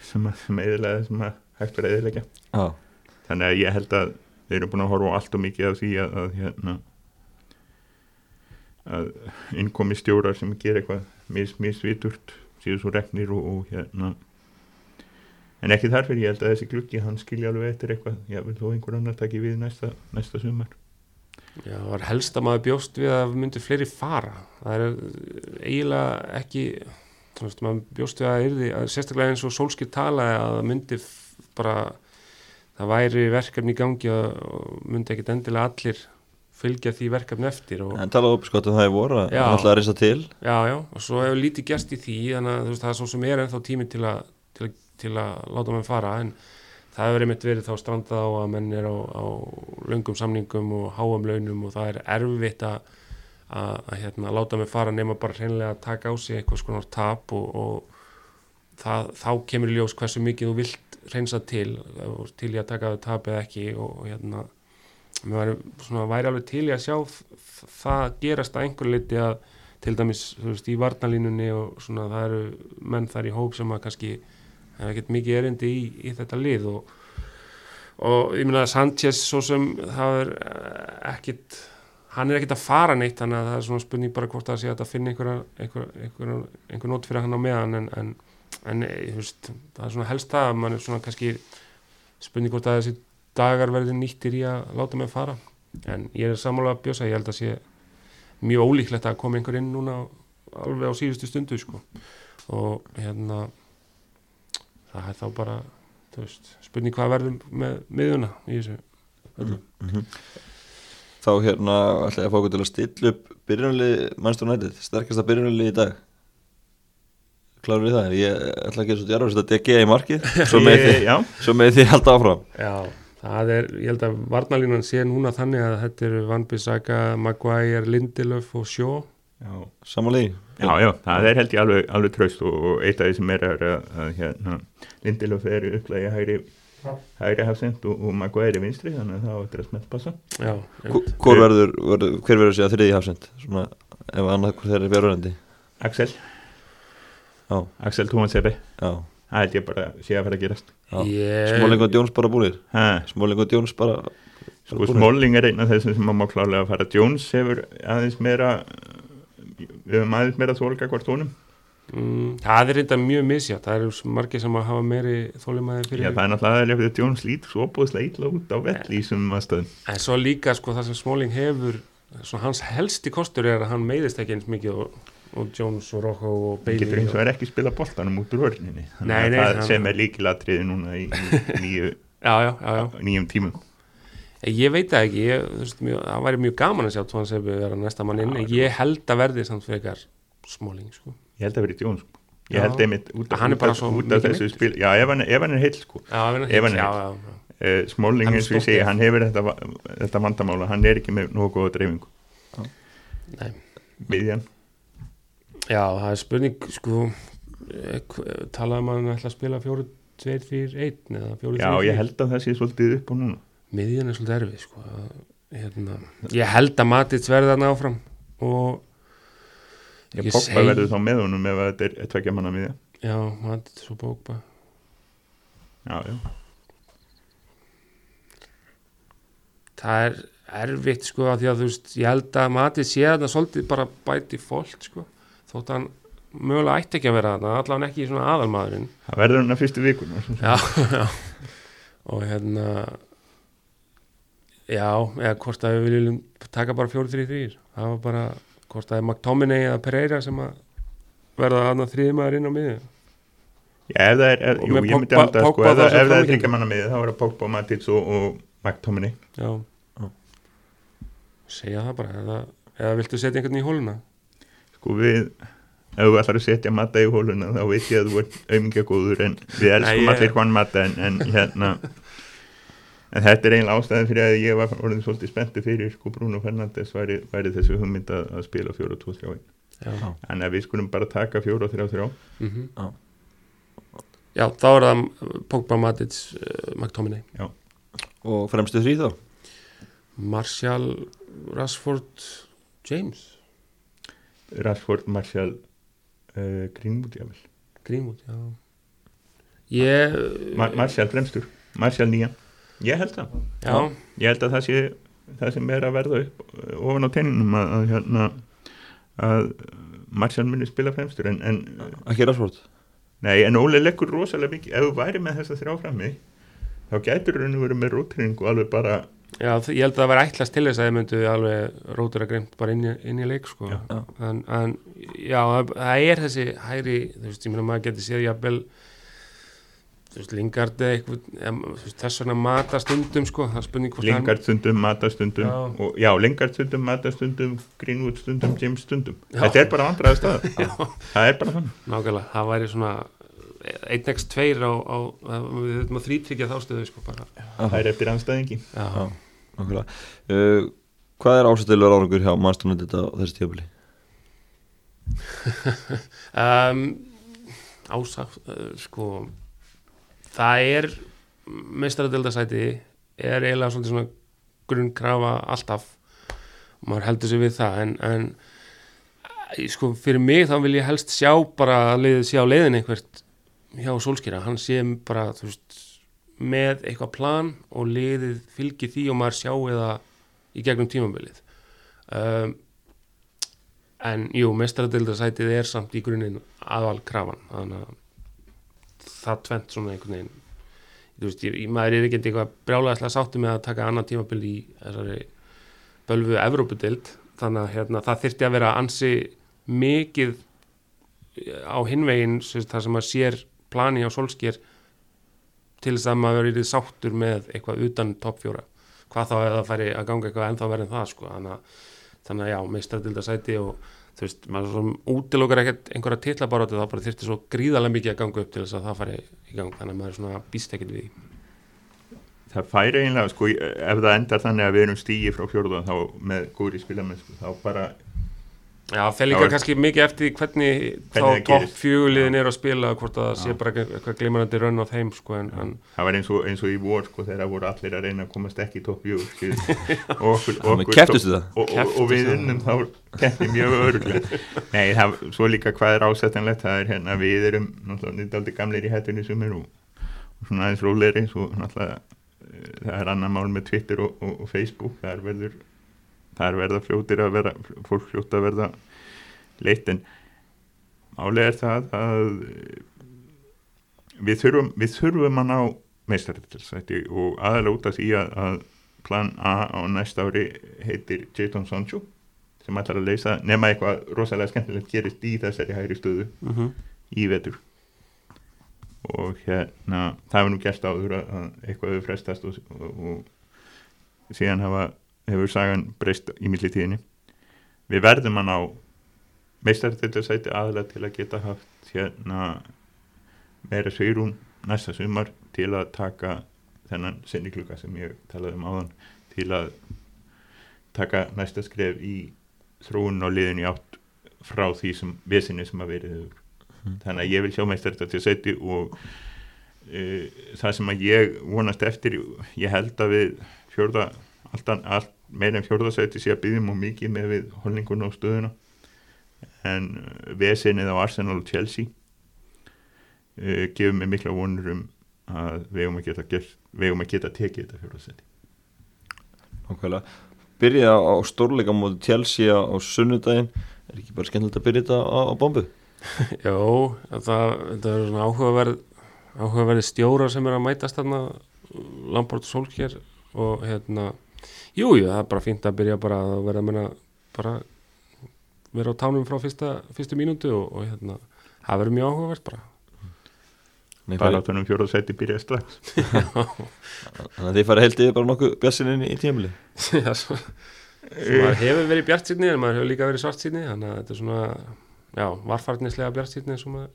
sem að, sem eðilega sem að hægt verið eðilegja Já, þannig að ég held að þeir eru búin að horfa allt og mikið af því að, að hérna að innkomi stjórar sem ger eitthvað mis, misviturt síðan svo reknir og, og hérna en ekki þarfir ég held að þessi gluggi hann skilja alveg eftir eitthvað. Ég vil þó einhver annar taki við næsta, næsta sumar. Já, það var helst að maður bjóst við að myndi fleiri fara. Það er eiginlega ekki veist, maður bjóst við að yrði að sérstaklega eins og Solskir talaði að það myndi bara það væri verkefni í gangi og myndi ekkit endilega allir fylgja því verkefni eftir og, en talaðu upp sko að það er voru að að reysa til. Já, já, og svo hefur lítið gerst í því þannig að það er svo sem er ennþá tími til að, til að, til að láta menn fara en það hefur einmitt verið þá strandað á að menn er á, á löngum samningum og háum launum og það er erfitt að, að, að hérna, láta menn fara nema bara hreinlega að taka á sig eitthvað skonar tap og, og það, þá kemur ljós hversu mikið þú vilt reynsa til til í að taka það tap eða ekki og, hérna mér væri, svona, alveg til í að sjá það gerast að einhver liti að til dæmis þú veist, í varnalínunni og svona það eru menn þar í hóp sem að kannski hefur ekkert mikið erindi í, í þetta lið og, og ég meina að Sanchez svo sem það er eh, ekkit hann er ekkit að fara neitt þannig að það er svona spurning bara hvort það sé að finna einhver, nót fyrir hann á meðan en, en, en eh, veist, það er svona helst það að mann er svona kannski spurning hvort að þessi dagar verði nýttir í að láta mig fara en ég er sammála að bjósa, ég held að sé mjög ólíklegt að koma einhver inn núna alveg á síðustu stundu sko. og hérna það er þá bara veist, spurning hvað verður með miðuna í þessu öllu. Mhm. þá hérna ætlaði að fá okkur til að stilla upp byrjunalið United, sterkasta byrjunalið í dag. Kláður við það? Ég ætla að gera svo djarfur að DG í markið <laughs> svo með því, já, svo með því halda áfram. Já, það er, ég held að varnalínan sé núna þannig að þetta eru Van Bissaka, Maguire, Lindelöf og Sjó já samanlegi Já, já, það er held ég alveg, alveg traust og, eitt af því sem er að, að, að hérna, Lindelöf er upplægi hægri, hægri hafsend og, og Maguire vinstri þannig að það áttur að smelt passa Já. Hvor verður, verður, hver verður sér að þriði hafsend? Svona, ef annað hvort þeir eru björðurandi Axel, Já, Axel Tómanseri já. Það held ég bara sé að fara að gerast. Ég- Smáling og Jones bara búinir ha, Smáling og Jones bara, bara sko Smalling er einn af þessum sem maður má klálega að fara. Jones hefur aðeins meira við höfum aðeins meira þólka hvort honum. Mm, það er reynda mjög misjátt það eru margir sem að hafa meiri þólimaði fyrir Já, það er náttúrulega aðeins að Jones lít svo búðslega illa út á vell í þessum aðstöðum en svo líka sko það sem Smalling hefur hans helsti kostur er að hann meiðist ekki eins mikið og, og Jones og Rocco og Bailey getur eins og er ekki spila boltanum út úr vörninni. Sem er líkilatriði núna í, í <laughs> nýju, já, já, já, já. nýjum tímum ég veit það ekki ég, þú veist, mjög, það væri mjög gaman að sjá við vera næsta mann inn en ég held að verði samt frekar Smalling sko. ég held að vera Jones sko. ég held einmitt út af, Hann er út bara af, svo út af þessu spil já, ef hann, ef hann er heill sko. Hann hann er uh, Hann er eins og ég segi, hann hefur þetta, þetta vandamála, hann er ekki með nógu góða dreifingu. Nei. miðjan, já, það er spurning sko eh, hv- talaði maður ætla að spila 4 2, 3, 1 eða 4, 3, já 4 ég held að það sé svolítið upp á núna miðjan er svolítið erfið sko. hérna, ég held að Matits verði þarna áfram og ég Ég segi- verður þá með honum ef þetta er tvekja manna miðja. Já, Matits og Bókba já, já, það er erfitt sko af því að þú veist, ég held að Matits sé þarna svolítið bara bæti fólk sko, þótt hann mögulega ætti ekki að vera þarna, allan ekki svona aðalmaðurinn. Það verður hann að fyrstu vikun já, <laughs> já. Og hérna já, eða hvort að við viljum taka bara 4-3-3 það var bara, hvort að það er McTominay eða Pereira sem að verða þarna þriðmaður inn á miðju. Já, ef það er, er jú, ég myndi halda, sko, ef, það- sem ef það er þryggja manna með þá er það Pogba, Matits og, og McTominay. Já, segja það bara eða, eða viltu setja einhvern í hóluna? Sko við, ef þú ætlar að setja matta í hóluna þá veit ég að þú ert auðmingja góður en við elskum Nei, allir hvern matta en, en hérna en þetta er eiginlega ástæðan fyrir að ég var orðin svolítið spenntu fyrir sko Bruno Fernandes væri, væri þessu hugmynd að, að spila 4-2-3 já, Já. en að við skulum bara taka 4-3-3 mm Já. já, þá er það Pogba, Matits, uh, McTominay. Og fremstu þrý þá? Martial, Rashford James, Rashford, Martial uh, Greenwood, jável Greenwood já. Ég Mar Martial fremstur, Martial nýja ég held það já, ég held að það sé það sem er að verða upp uh, ofan á teininum að, að hérna að Martial muni spila fremstur en, en, Ekki Rashford nei, en Óli leggur rosalega mikið ef þú væri með þessa þrjá frammi þá gætur henni verið með rótringu alveg bara já, ég held að það væri ætlast til þess að þið myndu alveg rótur að greimt bara inn í, inn í leik sko. Já. En, en já, það- er þessi hæri, þú veist, ég meina maður getur séð jafnvel Lingard eða eitthvað, þess vegna mata stundum sko, Lingard stundum, Mata stundum Já. og, já, Lingard stundum, Mata stundum Greenwood stundum, James stundum Já. þetta er bara vandraði stað það er bara þannig hann, nákvæmlega, það væri svona 1x2 á, á, á við höfum að þrítryggja þá stöðu sko bara, það er eftir anstæðingi. Nákvæmlega. Uh, Hvað er ásættilegur árangur hjá mannstónandi þetta á þessi tíðabili? <laughs> um, ásagt uh, sko það er meistaradildasæti er eiginlega svolítið svona grunnkrafa alltaf. Maður heldur sig við það en, en sko fyrir mig þá vil ég helst sjá bara að liðið sé á leiðin einhvert hjá Solskýra, hann sé bara veist, með eitthvað plan og liðið fylgi því og maður sjá eða í gegnum tímabilið. Um, en jú, mestaradildasætið er samt í grunninn aðval krafan þannig að það tvent svona einhvern veginn. Þú veist, ég, maður er ekki eitthvað brjálæðislega sáttu með að taka annan tímabil í þessari bölvu Evrópudild þannig að hérna, það þyrfti að vera ansi mikið á hinvegin þar sem maður sér plani á solskjér til þess að maður verið sáttur með eitthvað utan toppfjóra hvað þá eða færi að ganga eitthvað ennþá verið en það sko. þannig, að, þannig að já, meistardildasæti og þú veist, maður svo útilokar ekkert einhverja titlabaróti þá bara þyrfti svo gríðarlega mikið að ganga upp til þess að það færi í gang þannig að maður svona býst ekkert við það færi eiginlega, sko, ef það endar þannig að við erum stígi frá fjórða þá með góri spilamenn, sko, þá bara Já, það líka Það var- kannski mikið eftir hvernig, Hvernig þá það topp gerist. fjöguliðin er að spila hvort að það sé bara eitthvað- glimrandi rönn á þeim sko, en, en það var eins og, eins og í vor sko, þegar voru allir að reyna að komast ekki í topp fjögur <laughs> og okkur, Þannig okkur kepptustu það? og, og, og Kepptust við það? unnum þá keppni mjög öruglega <laughs> nei, það, svo líka hvað er ásettanlegt það er hérna, við erum náttúrulega gamlir í hættunni sem er og, og svona aðeins rólegri svo náttúrulega eh, það er annar mál með Twitter og, og, og Facebook það er verður það er verða fljótir að vera fólk fljótt að verða leitt en málega er það að við þurfum, við þurfum að ná meistaritilsæti og aðalega út af því að, að plan A á næsta ári heitir Jadon Sancho sem ætlar að leysa nema eitthvað rosalega skemmtilegt gerist í þessari hægri stöðu mm -hmm. í vetur og hérna það hefur nú gert áður að, að eitthvað hefur frestast og, og, og síðan hafa, hefur sagan breyst í millitíðinni. Við verðum að ná meistartildarsæti aðlega til að geta haft hérna meira segrún næsta sumar til að taka þennan sinni klukka sem ég talaði um áðan til að taka næsta skref í þróun og liðin í átt frá því sem vesinni sem að verið hefur. Þannig að ég vil sjá meistar þetta til seti og uh, það sem að ég vonast eftir ég held að við fjórða alltaf, allt, meira en fjórðasæti sé að byggjum og mikið með við holningun og stöðuna en uh, vesenið á Arsenal og Chelsea uh, gefur mig mikla vonur um að við eigum að geta, gert, eigum að geta tekið þetta fjórðasæti Nákvæmlega. Byrja á stórleika móti Chelsea á sunnudaginn er ekki bara skemmtilegt að byrja þetta á, á bombu? <laughs> Jó, það, þetta er svona áhugaverð áhugaverði stjórar sem er að mætast þarna Lamport og Solskjær og hérna, jú, jú, það er bara fínt að byrja bara að vera að menna bara vera á tánum frá fyrsta, fyrstu mínútu og, og hérna, það verður mjög áhugavert bara. Nei, bara fari, láta hann um fjórðasæti byrja strax. <laughs> Þannig að þið farið heldið bara nokkuð bjassininn í tímili <laughs> Já, svo, svo maður hefur verið bjart sýtni en maður hefur líka verið svart sýtni þannig að þetta er svona, já, varfarnislega bjart og maður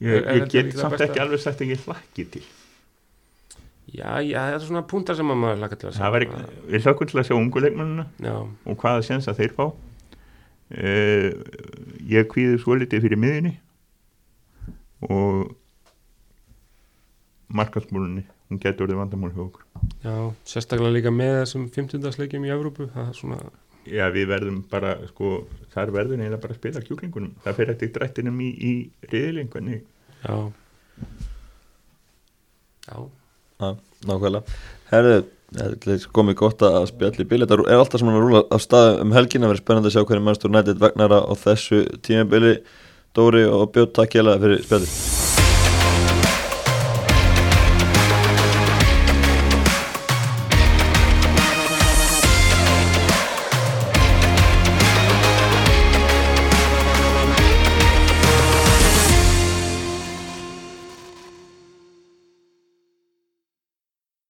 ég, ég get samt ekki alveg sagt ekki hlakki til Já, já, þetta er svona púntar sem að maður laka til að það var ekki, við hlökkum til að sjá ungu leikmannuna Já, og hvaða séns að þeir fá. Uh, ég kvíði svo litið fyrir miðinni og markasmúlunni. Hún getur orðið vandamál hjá okkur. Já, sérstaklega líka með þessum 15. leikjum í Evrópu. Það er svona, já við verðum bara sko, þar verður neina bara að spila kjúklingunum. Það fyrir eftir drættinum í, í riðiling já Já, Já, nákvæmlega. Herðu, þetta er komið gott að spjalli bíl Þetta er alltaf sem hann að rúla af stað um helgina. Verður spennandi að sjá hvernig mannstur nættið vegnara á þessu tímabili. Dóri og Björn, takk ég fyrir spjalli